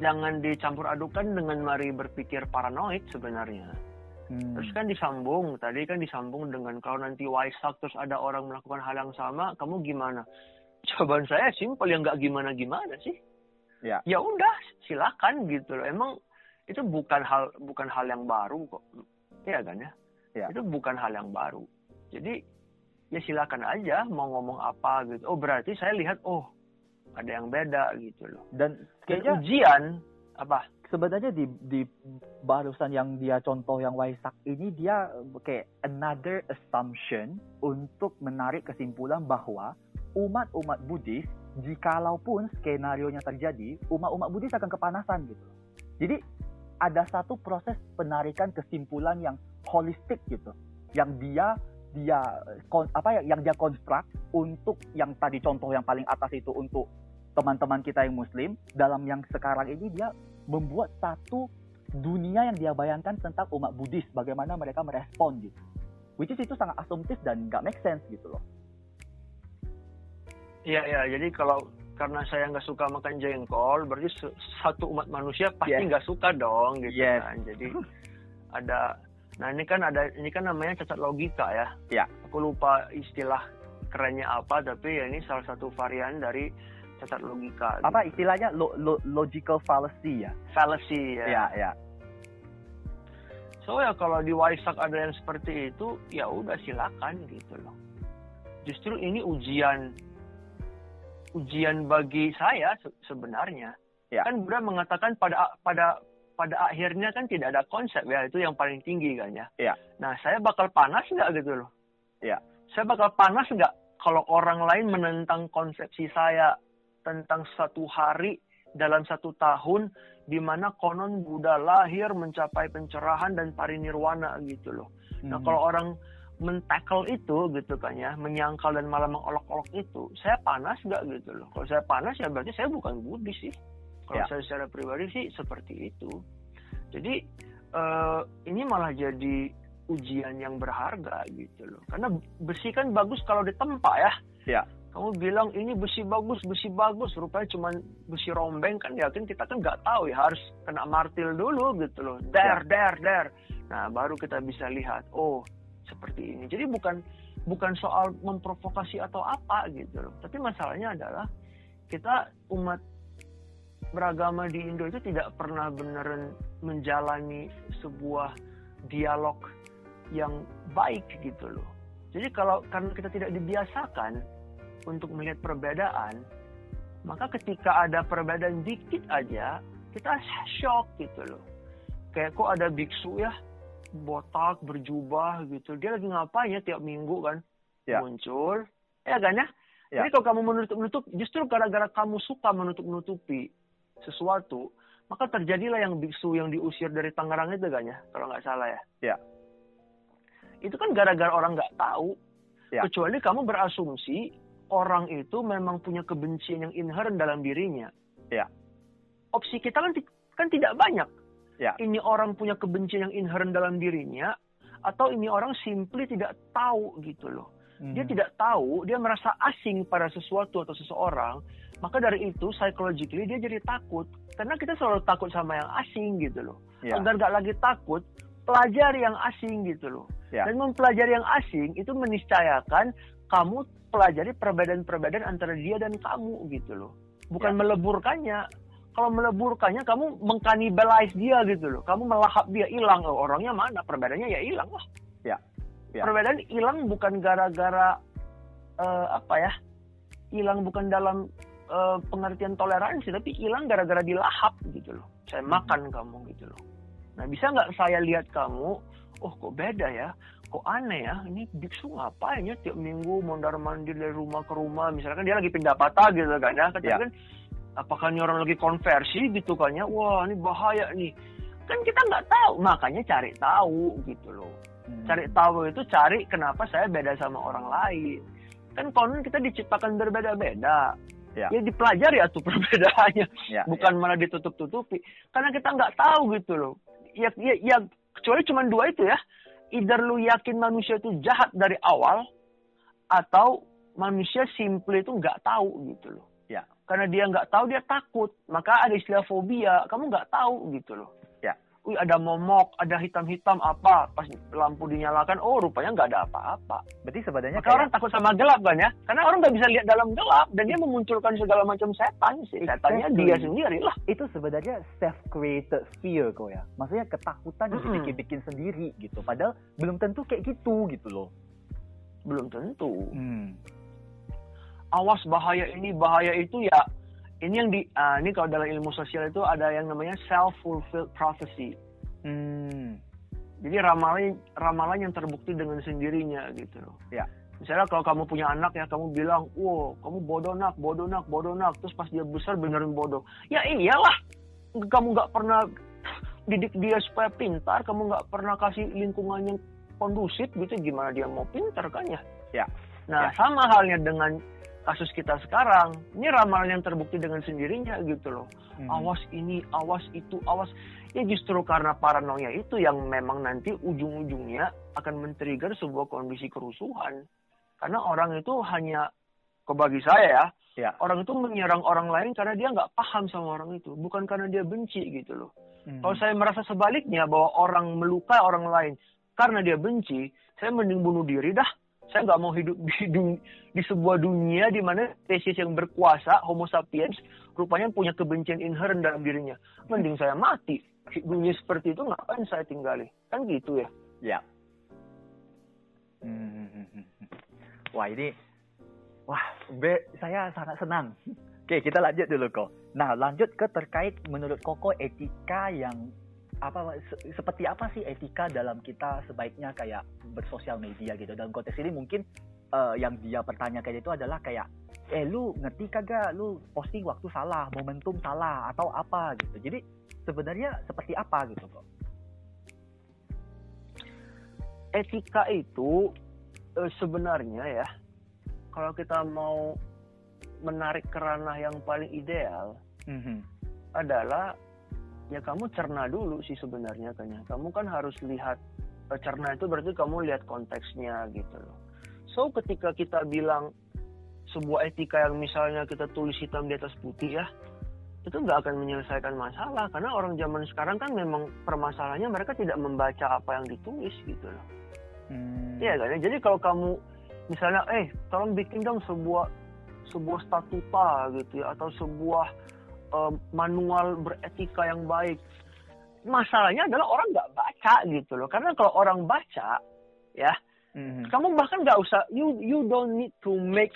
jangan dicampur adukan dengan mari berpikir paranoid sebenarnya. Hmm. Terus kan disambung, tadi kan disambung dengan kalau nanti Waisak terus ada orang melakukan hal yang sama, kamu gimana? Jawaban saya simpel, yang nggak gimana-gimana sih. Ya. Ya udah, silakan gitu loh. Emang itu bukan hal bukan hal yang baru kok. Iya kan ya, ya. itu bukan hal yang baru. Jadi ya silakan aja mau ngomong apa gitu. Oh berarti saya lihat oh ada yang beda gitu loh. Dan kayaknya dan ujian apa? sebenarnya di di barusan yang dia contoh yang Waisak ini dia kayak another assumption untuk menarik kesimpulan bahwa umat-umat Buddhis jikalaupun skenario nya terjadi umat-umat Buddhis akan kepanasan gitu jadi ada satu proses penarikan kesimpulan yang holistik gitu. Yang dia dia apa ya yang dia konstruk untuk yang tadi contoh yang paling atas itu untuk teman-teman kita yang muslim. Dalam yang sekarang ini dia membuat satu dunia yang dia bayangkan tentang umat Buddhis bagaimana mereka merespon gitu. Which is itu sangat asumtif dan nggak make sense gitu loh. Iya iya. Jadi kalau karena saya nggak suka makan jengkol, berarti satu umat manusia pasti nggak yes. suka dong, gitu yes. kan. Jadi ada, nah ini kan ada, ini kan namanya cacat logika ya. Ya. Aku lupa istilah kerennya apa, tapi ya ini salah satu varian dari cacat logika. Apa gitu. istilahnya lo, lo, logical fallacy ya? Fallacy ya. Ya, ya. So ya kalau di Waisak ada yang seperti itu, ya udah silakan gitu loh. Justru ini ujian ujian bagi saya sebenarnya. Ya. Kan Buddha mengatakan pada pada pada akhirnya kan tidak ada konsep ya itu yang paling tinggi kan ya. ya. Nah saya bakal panas nggak gitu loh. Ya. Saya bakal panas nggak kalau orang lain menentang konsepsi saya tentang satu hari dalam satu tahun di mana konon Buddha lahir mencapai pencerahan dan parinirwana gitu loh. Nah hmm. kalau orang mentackle itu gitu kan ya, menyangkal dan malah mengolok-olok itu, saya panas nggak gitu loh. Kalau saya panas ya berarti saya bukan Buddhis sih. Kalau ya. saya secara pribadi sih seperti itu. Jadi uh, ini malah jadi ujian yang berharga gitu loh. Karena besi kan bagus kalau ditempa ya. Ya. Kamu bilang ini besi bagus, besi bagus, rupanya cuma besi rombeng kan ya kan kita kan nggak tahu ya harus kena martil dulu gitu loh. Der, ya. der, der. Nah baru kita bisa lihat, oh seperti ini. Jadi bukan bukan soal memprovokasi atau apa gitu loh. Tapi masalahnya adalah kita umat beragama di Indo itu tidak pernah beneran menjalani sebuah dialog yang baik gitu loh. Jadi kalau karena kita tidak dibiasakan untuk melihat perbedaan, maka ketika ada perbedaan dikit aja, kita shock gitu loh. Kayak kok ada biksu ya, botak, berjubah gitu. Dia lagi ngapain ya tiap minggu kan? Ya. Muncul. Ya kan ya? ya? Jadi kalau kamu menutup-nutup, justru gara-gara kamu suka menutup-nutupi sesuatu, maka terjadilah yang biksu yang diusir dari Tangerang itu kan ya? Kalau nggak salah ya. Ya itu kan gara-gara orang nggak tahu. Ya. Kecuali kamu berasumsi orang itu memang punya kebencian yang inherent dalam dirinya. Ya. Opsi kita kan kan tidak banyak. Ya. Ini orang punya kebencian yang inherent dalam dirinya atau ini orang simply tidak tahu gitu loh. Hmm. Dia tidak tahu, dia merasa asing pada sesuatu atau seseorang, maka dari itu psychologically dia jadi takut karena kita selalu takut sama yang asing gitu loh. Ya. Agar gak lagi takut, pelajari yang asing gitu loh. Ya. Dan mempelajari yang asing itu meniscayakan kamu pelajari perbedaan-perbedaan antara dia dan kamu gitu loh. Bukan ya. meleburkannya. Kalau meleburkannya kamu mengkanibalize dia gitu loh. Kamu melahap dia hilang oh, orangnya mana? Perbedaannya ya hilang lah. Ya. ya. Perbedaan hilang bukan gara-gara uh, apa ya? Hilang bukan dalam uh, pengertian toleransi tapi hilang gara-gara dilahap gitu loh. Saya hmm. makan kamu gitu loh. Nah, bisa nggak saya lihat kamu, oh kok beda ya, kok aneh ya, ini biksu ngapain ya tiap minggu mondar mandir dari rumah ke rumah, misalkan dia lagi pindah patah gitu kan ya, kan, ya. kan apakah ini orang lagi konversi gitu kan ya, wah ini bahaya nih. Kan kita nggak tahu, makanya cari tahu gitu loh. Hmm. Cari tahu itu cari kenapa saya beda sama orang lain. Kan konon kita diciptakan berbeda-beda ya. ya dipelajari atau [LAUGHS] perbedaannya ya, bukan ya. malah ditutup-tutupi karena kita nggak tahu gitu loh ya, ya, ya kecuali cuma dua itu ya either lu yakin manusia itu jahat dari awal atau manusia simple itu nggak tahu gitu loh karena dia nggak tahu dia takut maka ada istilah fobia kamu nggak tahu gitu loh wih ada momok, ada hitam-hitam apa, pas lampu dinyalakan, oh rupanya nggak ada apa-apa. Berarti sebenarnya kayak... orang takut sama gelap kan ya? Karena orang nggak bisa lihat dalam gelap dan dia memunculkan segala macam setan sih. Setannya exactly. dia sendiri lah. Itu sebenarnya self-created fear kok ya. Maksudnya ketakutan yang mm-hmm. bikin sendiri gitu. Padahal belum tentu kayak gitu gitu loh. Belum tentu. Hmm. Awas bahaya ini, bahaya itu ya ini yang di uh, ini kalau dalam ilmu sosial itu ada yang namanya self fulfilled prophecy. Hmm. Jadi ramalan ramalan yang terbukti dengan sendirinya gitu loh. Ya. Misalnya kalau kamu punya anak ya kamu bilang, "Wow, kamu bodoh nak, bodoh nak, bodoh nak." Terus pas dia besar benerin bodoh. Ya iyalah. Kamu nggak pernah didik dia supaya pintar, kamu nggak pernah kasih lingkungan yang kondusif gitu gimana dia mau pintar kan ya? Ya. Nah, ya. sama halnya dengan kasus kita sekarang ini ramalan yang terbukti dengan sendirinya gitu loh hmm. awas ini awas itu awas ya justru karena paranoia itu yang memang nanti ujung-ujungnya akan men-trigger sebuah kondisi kerusuhan karena orang itu hanya kebagi saya ya, ya. orang itu menyerang orang lain karena dia nggak paham sama orang itu bukan karena dia benci gitu loh hmm. kalau saya merasa sebaliknya bahwa orang melukai orang lain karena dia benci saya mending bunuh diri dah saya nggak mau hidup di, di sebuah dunia di mana spesies yang berkuasa, Homo sapiens, rupanya punya kebencian inherent dalam dirinya. Mending saya mati. Dunia seperti itu ngapain saya tinggali? Kan gitu ya. Ya. Hmm. Wah ini, wah, be, saya sangat senang. Oke, kita lanjut dulu kok. Nah, lanjut ke terkait menurut Koko etika yang apa seperti apa sih etika dalam kita sebaiknya kayak bersosial media gitu. Dalam konteks ini mungkin uh, yang dia pertanyakan itu adalah kayak eh lu ngerti kagak? Lu posting waktu salah momentum salah atau apa? gitu. Jadi sebenarnya seperti apa gitu kok etika itu uh, sebenarnya ya kalau kita mau menarik kerana yang paling ideal mm -hmm. adalah ya kamu cerna dulu sih sebenarnya kan ya. Kamu kan harus lihat eh, cerna itu berarti kamu lihat konteksnya gitu loh. So ketika kita bilang sebuah etika yang misalnya kita tulis hitam di atas putih ya, itu nggak akan menyelesaikan masalah karena orang zaman sekarang kan memang permasalahannya mereka tidak membaca apa yang ditulis gitu loh. Hmm. Iya kan ya. Jadi kalau kamu misalnya eh tolong bikin dong sebuah sebuah statuta gitu ya atau sebuah uh, manual beretika yang baik masalahnya adalah orang nggak baca gitu loh karena kalau orang baca ya mm-hmm. kamu bahkan nggak usah you you don't need to make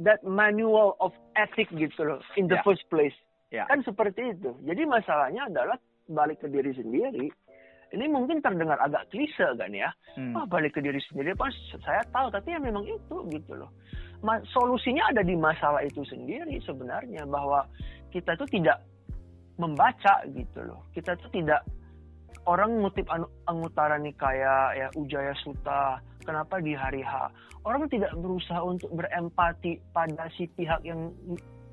that manual of ethic gitu loh in the yeah. first place yeah. kan seperti itu jadi masalahnya adalah balik ke diri sendiri ini mungkin terdengar agak klise kan ya. Hmm. Ah, balik ke diri sendiri pas saya tahu tapi ya memang itu gitu loh. Solusinya ada di masalah itu sendiri sebenarnya bahwa kita itu tidak membaca gitu loh. Kita itu tidak orang ngutip Anguttara Nikaya ya Ujaya Sutta kenapa di hari H orang tidak berusaha untuk berempati pada si pihak yang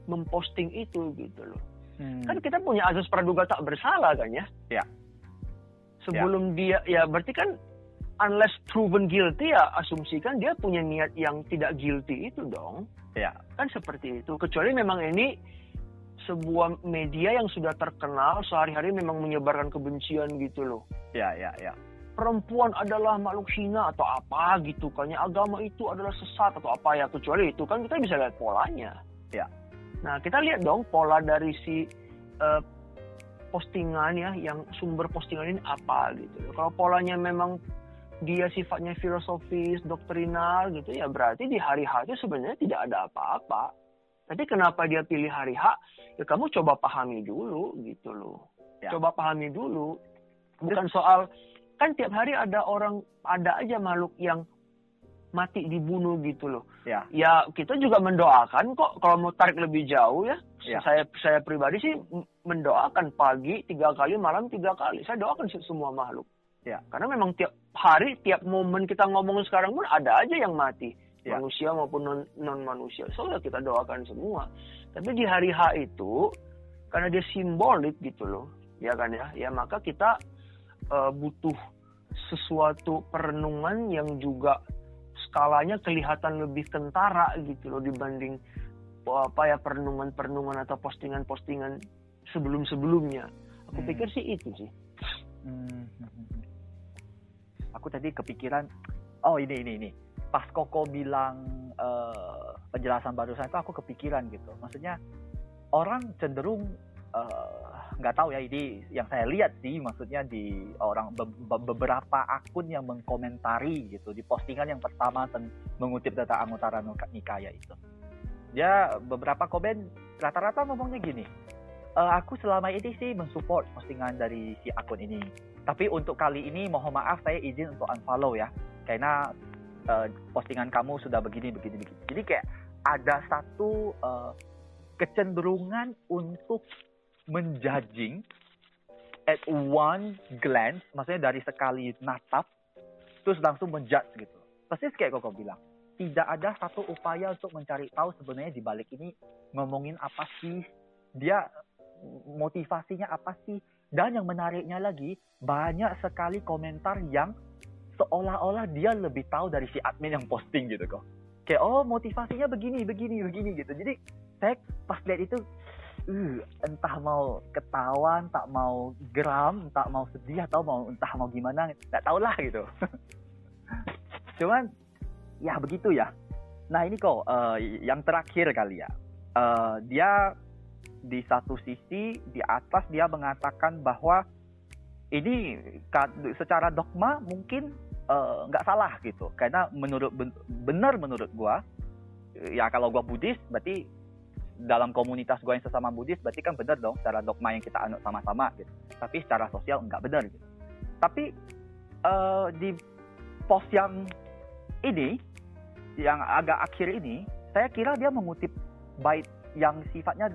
memposting itu gitu loh. Hmm. Kan kita punya asas praduga tak bersalah kan ya? Ya sebelum ya. dia ya berarti kan unless proven guilty ya asumsikan dia punya niat yang tidak guilty itu dong. Ya. Kan seperti itu. Kecuali memang ini sebuah media yang sudah terkenal sehari-hari memang menyebarkan kebencian gitu loh. Ya, ya, ya. Perempuan adalah makhluk hina atau apa gitu kan. Ya, agama itu adalah sesat atau apa ya. Kecuali itu kan kita bisa lihat polanya. Ya. Nah, kita lihat dong pola dari si uh, postingan ya yang sumber postingan ini apa gitu. Kalau polanya memang dia sifatnya filosofis, doktrinal gitu ya berarti di hari H itu sebenarnya tidak ada apa-apa. Tapi kenapa dia pilih hari H? Ya kamu coba pahami dulu gitu loh. Ya. Coba pahami dulu. Bukan soal kan tiap hari ada orang ada aja makhluk yang mati dibunuh gitu loh. Ya. Ya kita juga mendoakan kok kalau mau tarik lebih jauh ya. ya. Saya saya pribadi sih mendoakan pagi tiga kali, malam tiga kali. Saya doakan semua makhluk. Ya. Karena memang tiap hari, tiap momen kita ngomong sekarang pun ada aja yang mati. Ya. Manusia maupun non, non manusia. Soalnya kita doakan semua. Tapi di hari H itu karena dia simbolik gitu loh, ya kan ya. Ya maka kita uh, butuh sesuatu perenungan yang juga skalanya kelihatan lebih kentara gitu loh dibanding apa ya perenungan-perenungan atau postingan-postingan sebelum-sebelumnya. Aku hmm. pikir sih itu sih. Hmm. Aku tadi kepikiran, oh ini ini ini. Pas Koko bilang uh, penjelasan barusan itu aku kepikiran gitu. Maksudnya orang cenderung uh, nggak tahu ya ini yang saya lihat sih maksudnya di orang be beberapa akun yang mengkomentari gitu di postingan yang pertama mengutip data Anguttara Nikaya itu dia beberapa komen rata-rata ngomongnya gini e, aku selama ini sih mensupport postingan dari si akun ini tapi untuk kali ini mohon maaf saya izin untuk unfollow ya karena uh, postingan kamu sudah begini begini begini jadi kayak ada satu uh, kecenderungan untuk menjudging at one glance, maksudnya dari sekali natap, terus langsung menjudge gitu. Persis kayak kau bilang, tidak ada satu upaya untuk mencari tahu sebenarnya di balik ini ngomongin apa sih, dia motivasinya apa sih, dan yang menariknya lagi banyak sekali komentar yang seolah-olah dia lebih tahu dari si admin yang posting gitu kok. Kayak oh motivasinya begini, begini, begini gitu. Jadi saya pas lihat itu uh, entah mau ketahuan, tak mau geram, tak mau sedih atau mau entah mau gimana, nggak tau lah gitu. [LAUGHS] Cuman ya begitu ya. Nah ini kok uh, yang terakhir kali ya. Uh, dia di satu sisi di atas dia mengatakan bahwa ini secara dogma mungkin nggak uh, salah gitu karena menurut benar menurut gua ya kalau gua Buddhis berarti dalam komunitas gue yang sesama Buddhis berarti kan benar dong secara dogma yang kita anut sama-sama gitu. Tapi secara sosial enggak benar gitu. Tapi uh, di post yang ini yang agak akhir ini saya kira dia mengutip bait yang sifatnya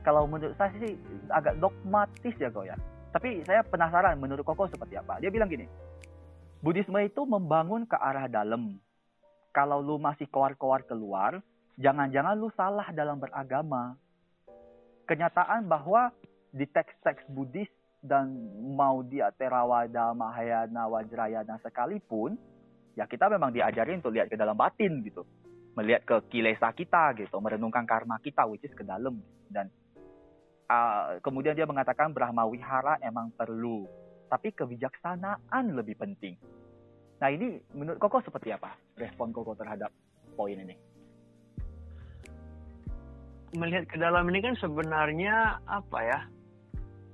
kalau menurut saya sih agak dogmatis ya kok ya. Tapi saya penasaran menurut Koko seperti apa. Dia bilang gini, Buddhisme itu membangun ke arah dalam. Kalau lu masih keluar-keluar keluar, jangan-jangan lu salah dalam beragama. Kenyataan bahwa di teks-teks Buddhis dan mau dia Theravada, Mahayana, Wajrayana sekalipun, ya kita memang diajarin untuk lihat ke dalam batin gitu. Melihat ke kilesa kita gitu, merenungkan karma kita which is ke dalam. Dan uh, kemudian dia mengatakan Brahma Wihara emang perlu, tapi kebijaksanaan lebih penting. Nah ini menurut Koko seperti apa respon Koko terhadap poin ini? Melihat ke dalam ini kan sebenarnya apa ya?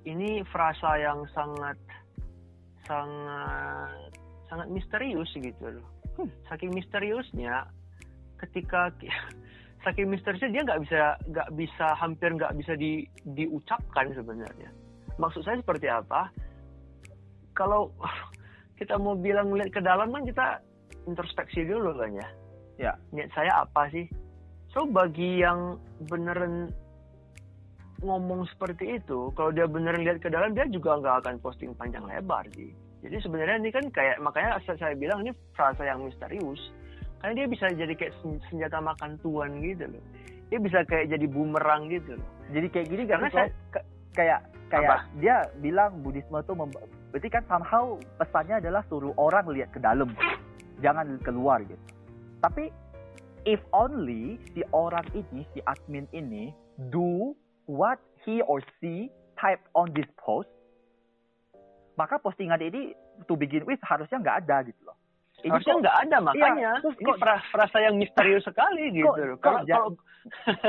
Ini frasa yang sangat sangat sangat misterius gitu loh. Hmm. Saking misteriusnya ketika [LAUGHS] saking misteriusnya dia nggak bisa nggak bisa hampir nggak bisa di, diucapkan sebenarnya. Maksud saya seperti apa? Kalau [LAUGHS] kita mau bilang melihat ke dalam kan kita introspeksi dulu kan ya. Ya. Niat saya apa sih? So bagi yang beneran ngomong seperti itu, kalau dia beneran lihat ke dalam, dia juga nggak akan posting panjang lebar sih. Jadi sebenarnya ini kan kayak makanya saya bilang ini frasa yang misterius. Karena dia bisa jadi kayak senjata makan tuan gitu loh. Dia bisa kayak jadi bumerang gitu loh. Jadi kayak gini karena saya kayak kayak Apa? dia bilang Buddhisme tuh berarti kan somehow pesannya adalah suruh orang lihat ke dalam jangan keluar gitu tapi if only si orang ini si admin ini do what he or she type on this post maka postingan ini to begin with harusnya nggak ada gitu loh ini harusnya nggak ada makanya. Iya, ini kok, frasa yang misterius sekali gitu kok, kalau, kalau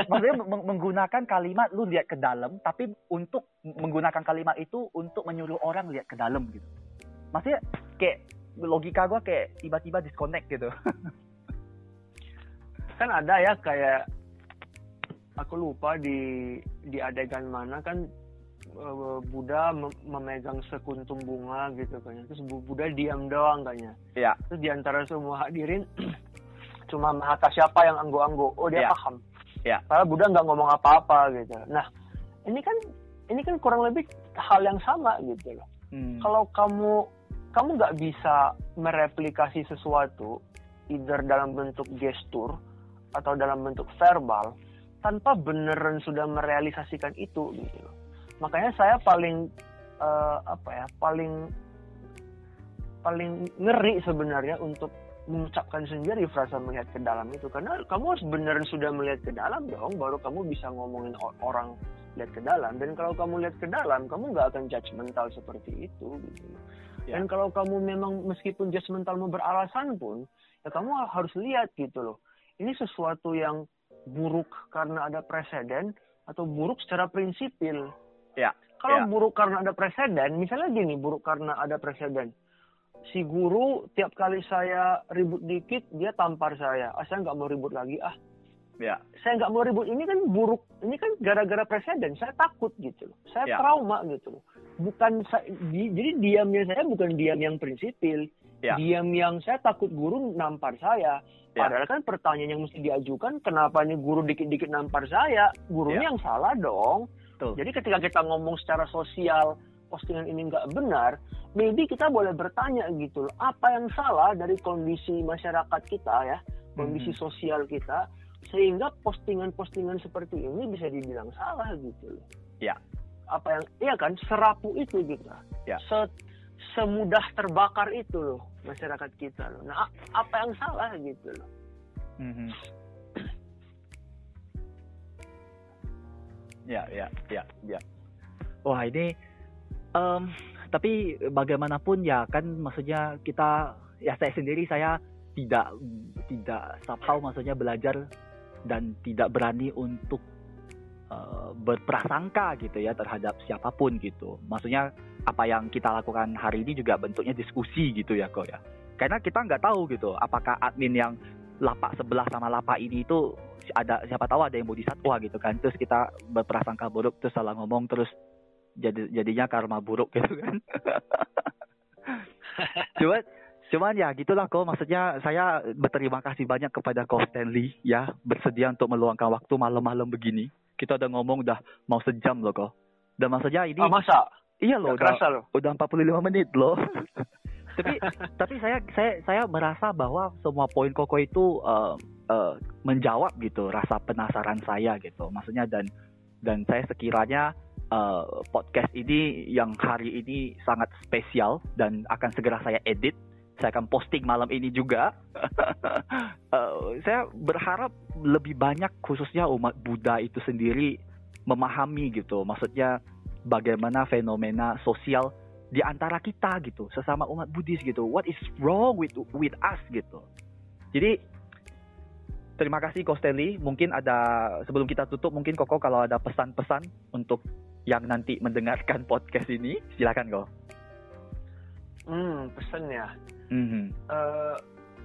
maksudnya menggunakan kalimat lu lihat ke dalam tapi untuk menggunakan kalimat itu untuk menyuruh orang lihat ke dalam gitu. Maksudnya kayak logika gue kayak tiba-tiba disconnect gitu. [LAUGHS] Kan ada ya kayak aku lupa di di adegan mana kan uh, Buddha memegang sekuntum bunga gitu kan terus Buddha diam doang kayaknya ya. terus di antara semua hadirin [CLEARS THROAT] cuma Mahata siapa yang anggo-anggo oh dia ya. paham ya. karena Buddha nggak ngomong apa-apa gitu nah ini kan ini kan kurang lebih hal yang sama gitu loh hmm. kalau kamu kamu nggak bisa mereplikasi sesuatu either dalam bentuk gestur atau dalam bentuk verbal tanpa beneran sudah merealisasikan itu gitu loh makanya saya paling uh, apa ya paling paling ngeri sebenarnya untuk mengucapkan sendiri frasa melihat ke dalam itu. Karena kamu harus beneran sudah melihat ke dalam dong baru kamu bisa ngomongin orang lihat ke dalam. Dan kalau kamu lihat ke dalam kamu nggak akan judgmental seperti itu gitu. Ya. dan kalau kamu memang meskipun judgmental mau beralasan pun ya kamu harus lihat gitu loh. Ini sesuatu yang buruk karena ada presiden atau buruk secara prinsipil Ya. Kalau ya. buruk karena ada presiden, misalnya gini, buruk karena ada presiden. Si guru tiap kali saya ribut dikit, dia tampar saya. Ah, saya nggak mau ribut lagi, ah. Ya. Saya nggak mau ribut. Ini kan buruk. Ini kan gara-gara presiden. Saya takut gitu loh. Saya ya. trauma gitu loh. Bukan saya, di, jadi diamnya saya bukan diam yang prinsipil. Ya. Diam yang saya takut guru nampar saya. Ya. Padahal kan pertanyaan yang mesti diajukan, kenapa nih guru dikit-dikit nampar saya? Gurunya ya. yang salah dong. Betul. Jadi ketika kita ngomong secara sosial, postingan ini nggak benar, maybe kita boleh bertanya gitu loh, apa yang salah dari kondisi masyarakat kita ya, kondisi hmm. sosial kita, sehingga postingan-postingan seperti ini bisa dibilang salah gitu loh. Ya. Apa yang, iya kan, serapu itu gitu. Ya. Se, semudah terbakar itu loh masyarakat kita loh. Nah, apa yang salah gitu loh. Mm -hmm. Ya ya ya ya. Wah ini um, tapi bagaimanapun ya kan maksudnya kita ya saya sendiri saya tidak tidak somehow maksudnya belajar dan tidak berani untuk uh, berprasangka gitu ya terhadap siapa pun gitu. Maksudnya apa yang kita lakukan hari ini juga bentuknya diskusi gitu ya kok ya. Karena kita nggak tahu gitu apakah admin yang lapak sebelah sama lapak ini itu ada siapa tahu ada yang bodhisatwa gitu kan. Terus kita berprasangka buruk terus salah ngomong terus jadi jadinya karma buruk gitu kan. [LAUGHS] Cuman cuman ya gitulah kok maksudnya saya berterima kasih banyak kepada kau Stanley ya bersedia untuk meluangkan waktu malam-malam begini. Kita udah ngomong udah mau sejam loh kok dan maksudnya ini oh, masa? Iya loh udah loh. udah 45 menit loh [LAUGHS] tapi [LAUGHS] tapi saya saya saya merasa bahwa semua poin koko itu uh, uh, menjawab gitu rasa penasaran saya gitu. Maksudnya dan dan saya sekiranya uh, podcast ini yang hari ini sangat spesial dan akan segera saya edit saya akan posting malam ini juga. Uh, [LAUGHS] saya berharap lebih banyak khususnya umat Buddha itu sendiri memahami gitu. Maksudnya bagaimana fenomena sosial di antara kita gitu, sesama umat Buddhis gitu. What is wrong with with us gitu. Jadi terima kasih Kostelli. Mungkin ada sebelum kita tutup mungkin Koko kalau ada pesan-pesan untuk yang nanti mendengarkan [LAUGHS] podcast ini, silakan kok. Hmm, pesan ya. Mm-hmm. Uh,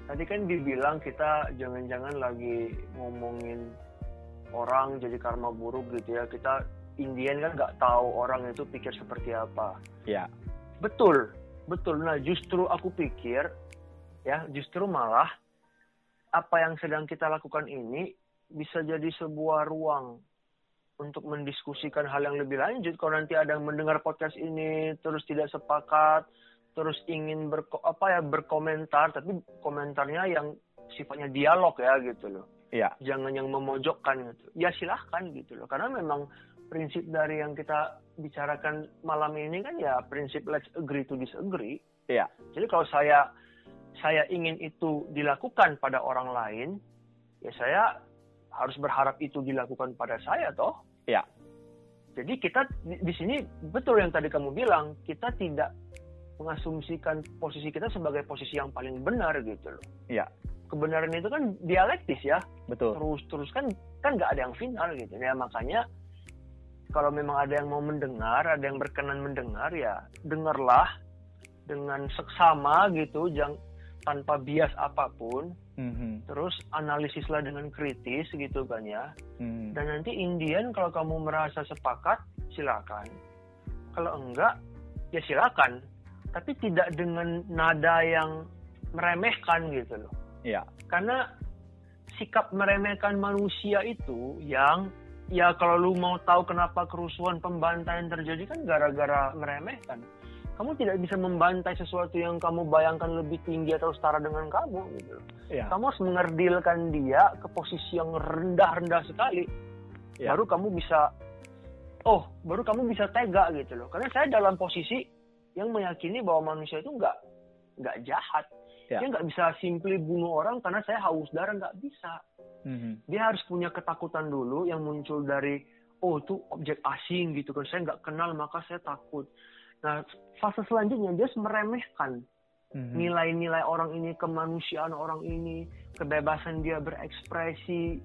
tadi kan dibilang kita jangan-jangan lagi ngomongin orang jadi karma buruk gitu ya. Kita Indian kan nggak tahu orang itu pikir seperti apa. Ya. Betul, betul. Nah justru aku pikir ya justru malah apa yang sedang kita lakukan ini bisa jadi sebuah ruang untuk mendiskusikan hal yang lebih lanjut. Kalau nanti ada yang mendengar podcast ini terus tidak sepakat, terus ingin berko, apa ya berkomentar, tapi komentarnya yang sifatnya dialog ya gitu loh. Iya. Jangan yang memojokkan gitu. Ya silahkan gitu loh. Karena memang prinsip dari yang kita bicarakan malam ini kan ya prinsip let's agree to disagree. Iya. Jadi kalau saya saya ingin itu dilakukan pada orang lain, ya saya harus berharap itu dilakukan pada saya toh. Ya. Jadi kita di, di sini betul yang tadi kamu bilang, kita tidak mengasumsikan posisi kita sebagai posisi yang paling benar gitu loh. Iya. Kebenaran itu kan dialektis ya. Betul. Terus terus kan kan nggak ada yang final gitu ya makanya kalau memang ada yang mau mendengar, ada yang berkenan mendengar ya dengarlah dengan seksama gitu, jangan tanpa bias apa pun Mm-hmm. terus analisislah dengan kritis gitu kan ya Mm. dan nanti Indian kalau kamu merasa sepakat silakan kalau enggak ya silakan tapi tidak dengan nada yang meremehkan gitu loh Iya. karena sikap meremehkan manusia itu yang ya kalau lu mau tahu kenapa kerusuhan pembantaian terjadi kan gara-gara meremehkan kamu tidak bisa membantai sesuatu yang kamu bayangkan lebih tinggi atau setara dengan kamu gitu. Iya. kamu harus mengerdilkan dia ke posisi yang rendah-rendah sekali Iya. baru kamu bisa oh baru kamu bisa tega gitu loh karena saya dalam posisi yang meyakini bahwa manusia itu nggak nggak jahat Ya. dia nggak bisa simply bunuh orang karena saya haus darah nggak bisa Mhm. dia harus punya ketakutan dulu yang muncul dari oh itu objek asing gitu kan saya nggak kenal maka saya takut nah fase selanjutnya dia harus meremehkan Mhm. nilai-nilai orang ini kemanusiaan orang ini kebebasan dia berekspresi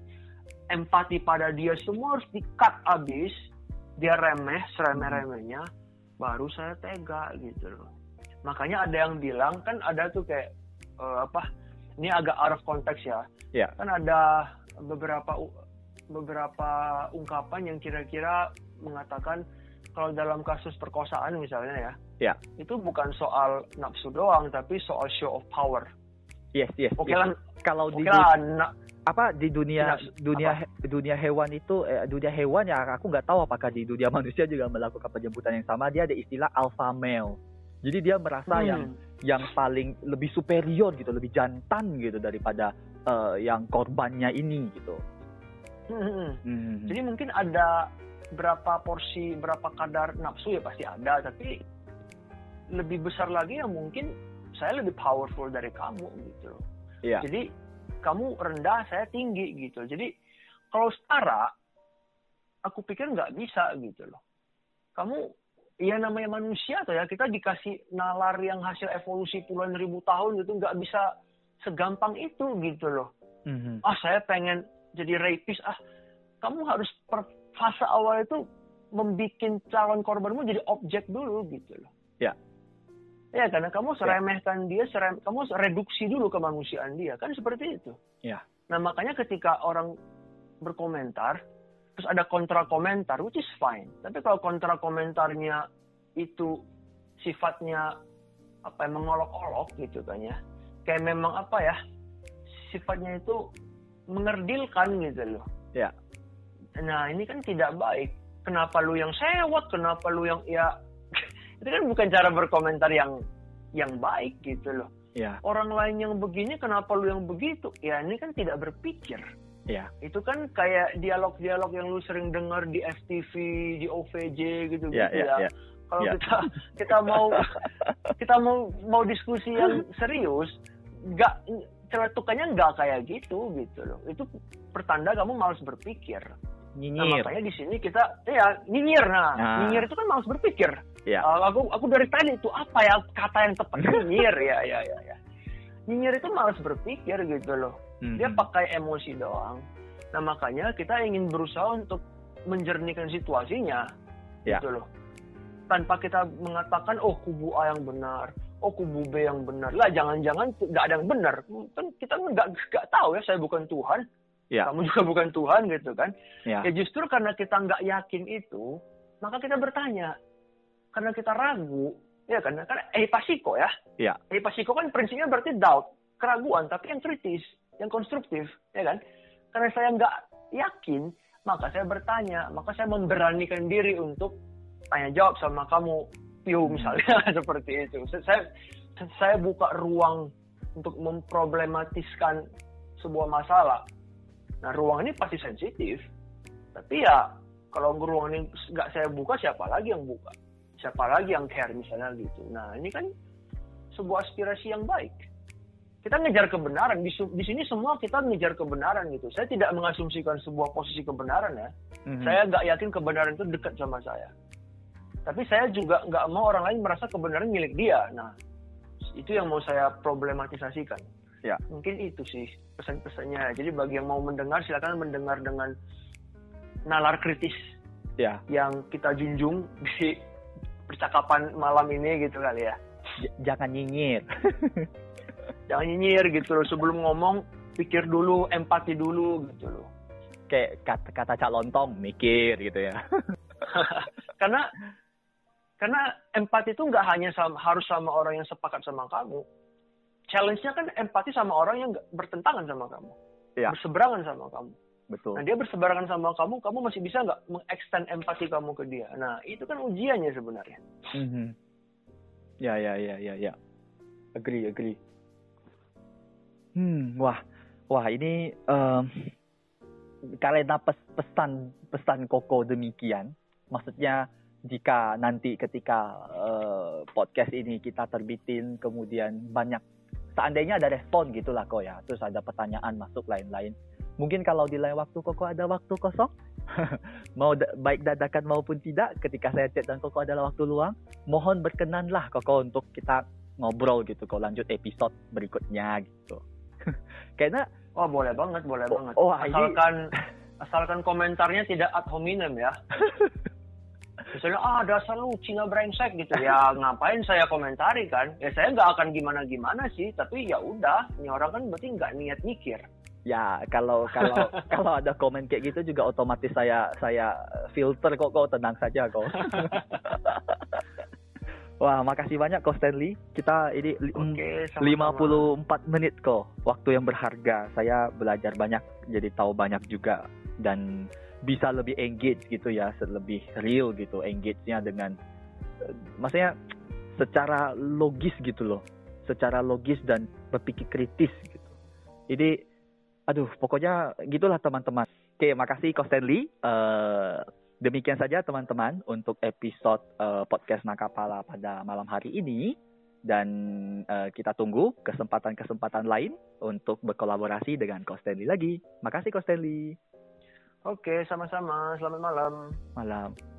empati pada dia semua harus di-cut abis dia remeh seremeh-remehnya baru saya tega gitu loh makanya ada yang bilang kan ada tuh kayak eh, apa ini agak out of context ya Ya. kan ada beberapa beberapa ungkapan yang kira-kira mengatakan kalau dalam kasus perkosaan misalnya ya Ya. itu bukan soal nafsu doang tapi soal show of power Yes, yes. oke yes. lah Kalau di oke lah na- apa di dunia dunia apa? he- dunia hewan itu eh, dunia hewan ya aku nggak tahu apakah di dunia [LAUGHS] manusia juga melakukan penjemputan yang sama dia ada istilah alpha male jadi dia merasa Hmm. yang yang paling lebih superior gitu lebih jantan gitu daripada eh, yang korbannya ini gitu Hmm, hmm, hmm. Mhm. jadi mungkin ada berapa porsi berapa kadar nafsu ya pasti ada tapi lebih besar lagi yang mungkin saya lebih powerful dari kamu gitu loh Iya. Jadi kamu rendah, saya tinggi gitu. Jadi kalau setara, aku pikir nggak bisa gitu loh. Kamu, ya namanya manusia tuh ya, kita dikasih nalar yang hasil evolusi puluhan ribu tahun gitu, nggak bisa segampang itu gitu loh. Mhm. Ah saya pengen jadi rapist, ah kamu harus per fase awal itu membuat calon korbanmu jadi objek dulu gitu loh. Ya. Ya karena kamu seremehkan dia, serem, kamu reduksi dulu kemanusiaan dia kan seperti itu. Ya. Nah makanya ketika orang berkomentar, terus ada kontra komentar, which is fine. Tapi kalau kontra komentarnya itu sifatnya apa ya, mengolok-olok gitu kan ya, kayak memang apa ya, sifatnya itu mengerdilkan gitu loh. Ya. Nah ini kan tidak baik. Kenapa lu yang sewot? Kenapa lu yang ya? [LAUGHS] itu kan bukan cara berkomentar yang yang baik gitu loh. Ya. Orang lain yang begini, kenapa lu yang begitu? Ya ini kan tidak berpikir. Ya. Itu kan kayak dialog-dialog yang lu sering dengar di FTV, di OVJ gitu-gitu Ya, ya, ya. Kalau Ya. kita kita mau [LAUGHS] kita mau mau diskusi yang serius, nggak celetukannya nggak kayak gitu gitu loh. Itu pertanda kamu malas berpikir. Nah, Nyinyir. makanya di sini kita ya nyinyir nah, Nah. nyinyir itu kan malas berpikir. Ya. Uh, aku aku dari tadi itu apa ya kata yang tepat nyinyir [LAUGHS] ya ya ya ya. Nyinyir itu malas berpikir gitu loh. Dia Mhm. pakai emosi doang. Nah makanya kita ingin berusaha untuk menjernihkan situasinya Ya. gitu loh. Tanpa kita mengatakan oh kubu A yang benar, oh kubu B yang benar. Lah jangan-jangan nggak ada yang benar. Kan kita nggak nggak tahu ya. Saya bukan Tuhan, Ya. kamu juga bukan Tuhan gitu kan. Ya. Ya justru karena kita nggak yakin itu, maka kita bertanya. Karena kita ragu, ya kan? Karena eh pasiko ya. Ya. Eh pasiko kan prinsipnya berarti doubt, keraguan, tapi yang kritis, yang konstruktif, ya kan? Karena saya nggak yakin, maka saya bertanya, maka saya memberanikan diri untuk tanya jawab sama kamu, Pio misalnya [LAUGHS] seperti itu. Saya saya buka ruang untuk memproblematiskan sebuah masalah. Nah, ruang ini pasti sensitif. Tapi ya, kalau ruang ini nggak saya buka, siapa lagi yang buka? Siapa lagi yang care misalnya gitu. Nah, ini kan sebuah aspirasi yang baik. Kita ngejar kebenaran. Di, di sini semua kita ngejar kebenaran gitu. Saya tidak mengasumsikan sebuah posisi kebenaran ya. Mhm. Saya nggak yakin kebenaran itu dekat sama saya. Tapi saya juga nggak mau orang lain merasa kebenaran milik dia. Nah, itu yang mau saya problematisasikan. Ya. Mungkin itu sih pesan-pesannya. Jadi bagi yang mau mendengar, silakan mendengar dengan nalar kritis Ya. yang kita junjung [LAUGHS] di percakapan malam ini gitu kali ya. J- jangan nyinyir. [LAUGHS] Jangan nyinyir gitu loh. Sebelum ngomong, pikir dulu, empati dulu gitu loh. Kayak kata, kata Cak Lontong, mikir gitu ya. [LAUGHS] karena karena empati itu nggak hanya sama, harus sama orang yang sepakat sama kamu. Challenge-nya kan empati sama orang yang bertentangan sama kamu, Iya. berseberangan sama kamu. Betul. Nah dia berseberangan sama kamu, kamu masih bisa nggak mengextend empati kamu ke dia. Nah itu kan ujiannya sebenarnya. Mhm. Ya, ya, ya, ya, ya. Agree, agree. Hmm, wah, wah ini em, karena pes- pesan pesan Koko demikian, maksudnya jika nanti ketika eh, podcast ini kita terbitin, kemudian banyak seandainya ada respon gitulah kok ya, terus ada pertanyaan masuk lain-lain. Mungkin kalau di lain waktu Koko ada waktu kosong, [LAUGHS] mau da- baik dadakan maupun tidak, ketika saya chat dan Koko adalah waktu luang, mohon berkenanlah Koko untuk kita ngobrol gitu, kok lanjut episode berikutnya gitu. [LAUGHS] Karena Oh boleh banget, boleh Oh, banget. oh, ini- asalkan asalkan komentarnya tidak ad hominem ya. [LAUGHS] Misalnya, ah dasar lu Cina brengsek gitu. Ya ngapain saya komentari kan? Ya saya nggak akan gimana-gimana sih. Tapi ya udah, ini orang kan berarti nggak niat mikir. ya kalau kalau [LAUGHS] kalau ada komen kayak gitu juga otomatis saya saya filter kok kok tenang saja kok. Wah, makasih banyak kok Stanley. Kita ini li- Oke, sama-sama. 54 menit kok, waktu yang berharga. Saya belajar banyak, jadi tahu banyak juga dan bisa lebih engage gitu ya, lebih real gitu engage-nya dengan eh, maksudnya secara logis gitu loh. Secara logis dan berpikir kritis gitu. Jadi aduh, pokoknya gitulah teman-teman. Oke, makasih Ko Stanley. Eh, demikian saja teman-teman untuk episode eh, podcast Nakapala pada malam hari ini dan eh, kita tunggu kesempatan-kesempatan lain untuk berkolaborasi dengan Ko Stanley lagi. Makasih Ko Stanley. Oke, sama-sama. Selamat malam. Malam.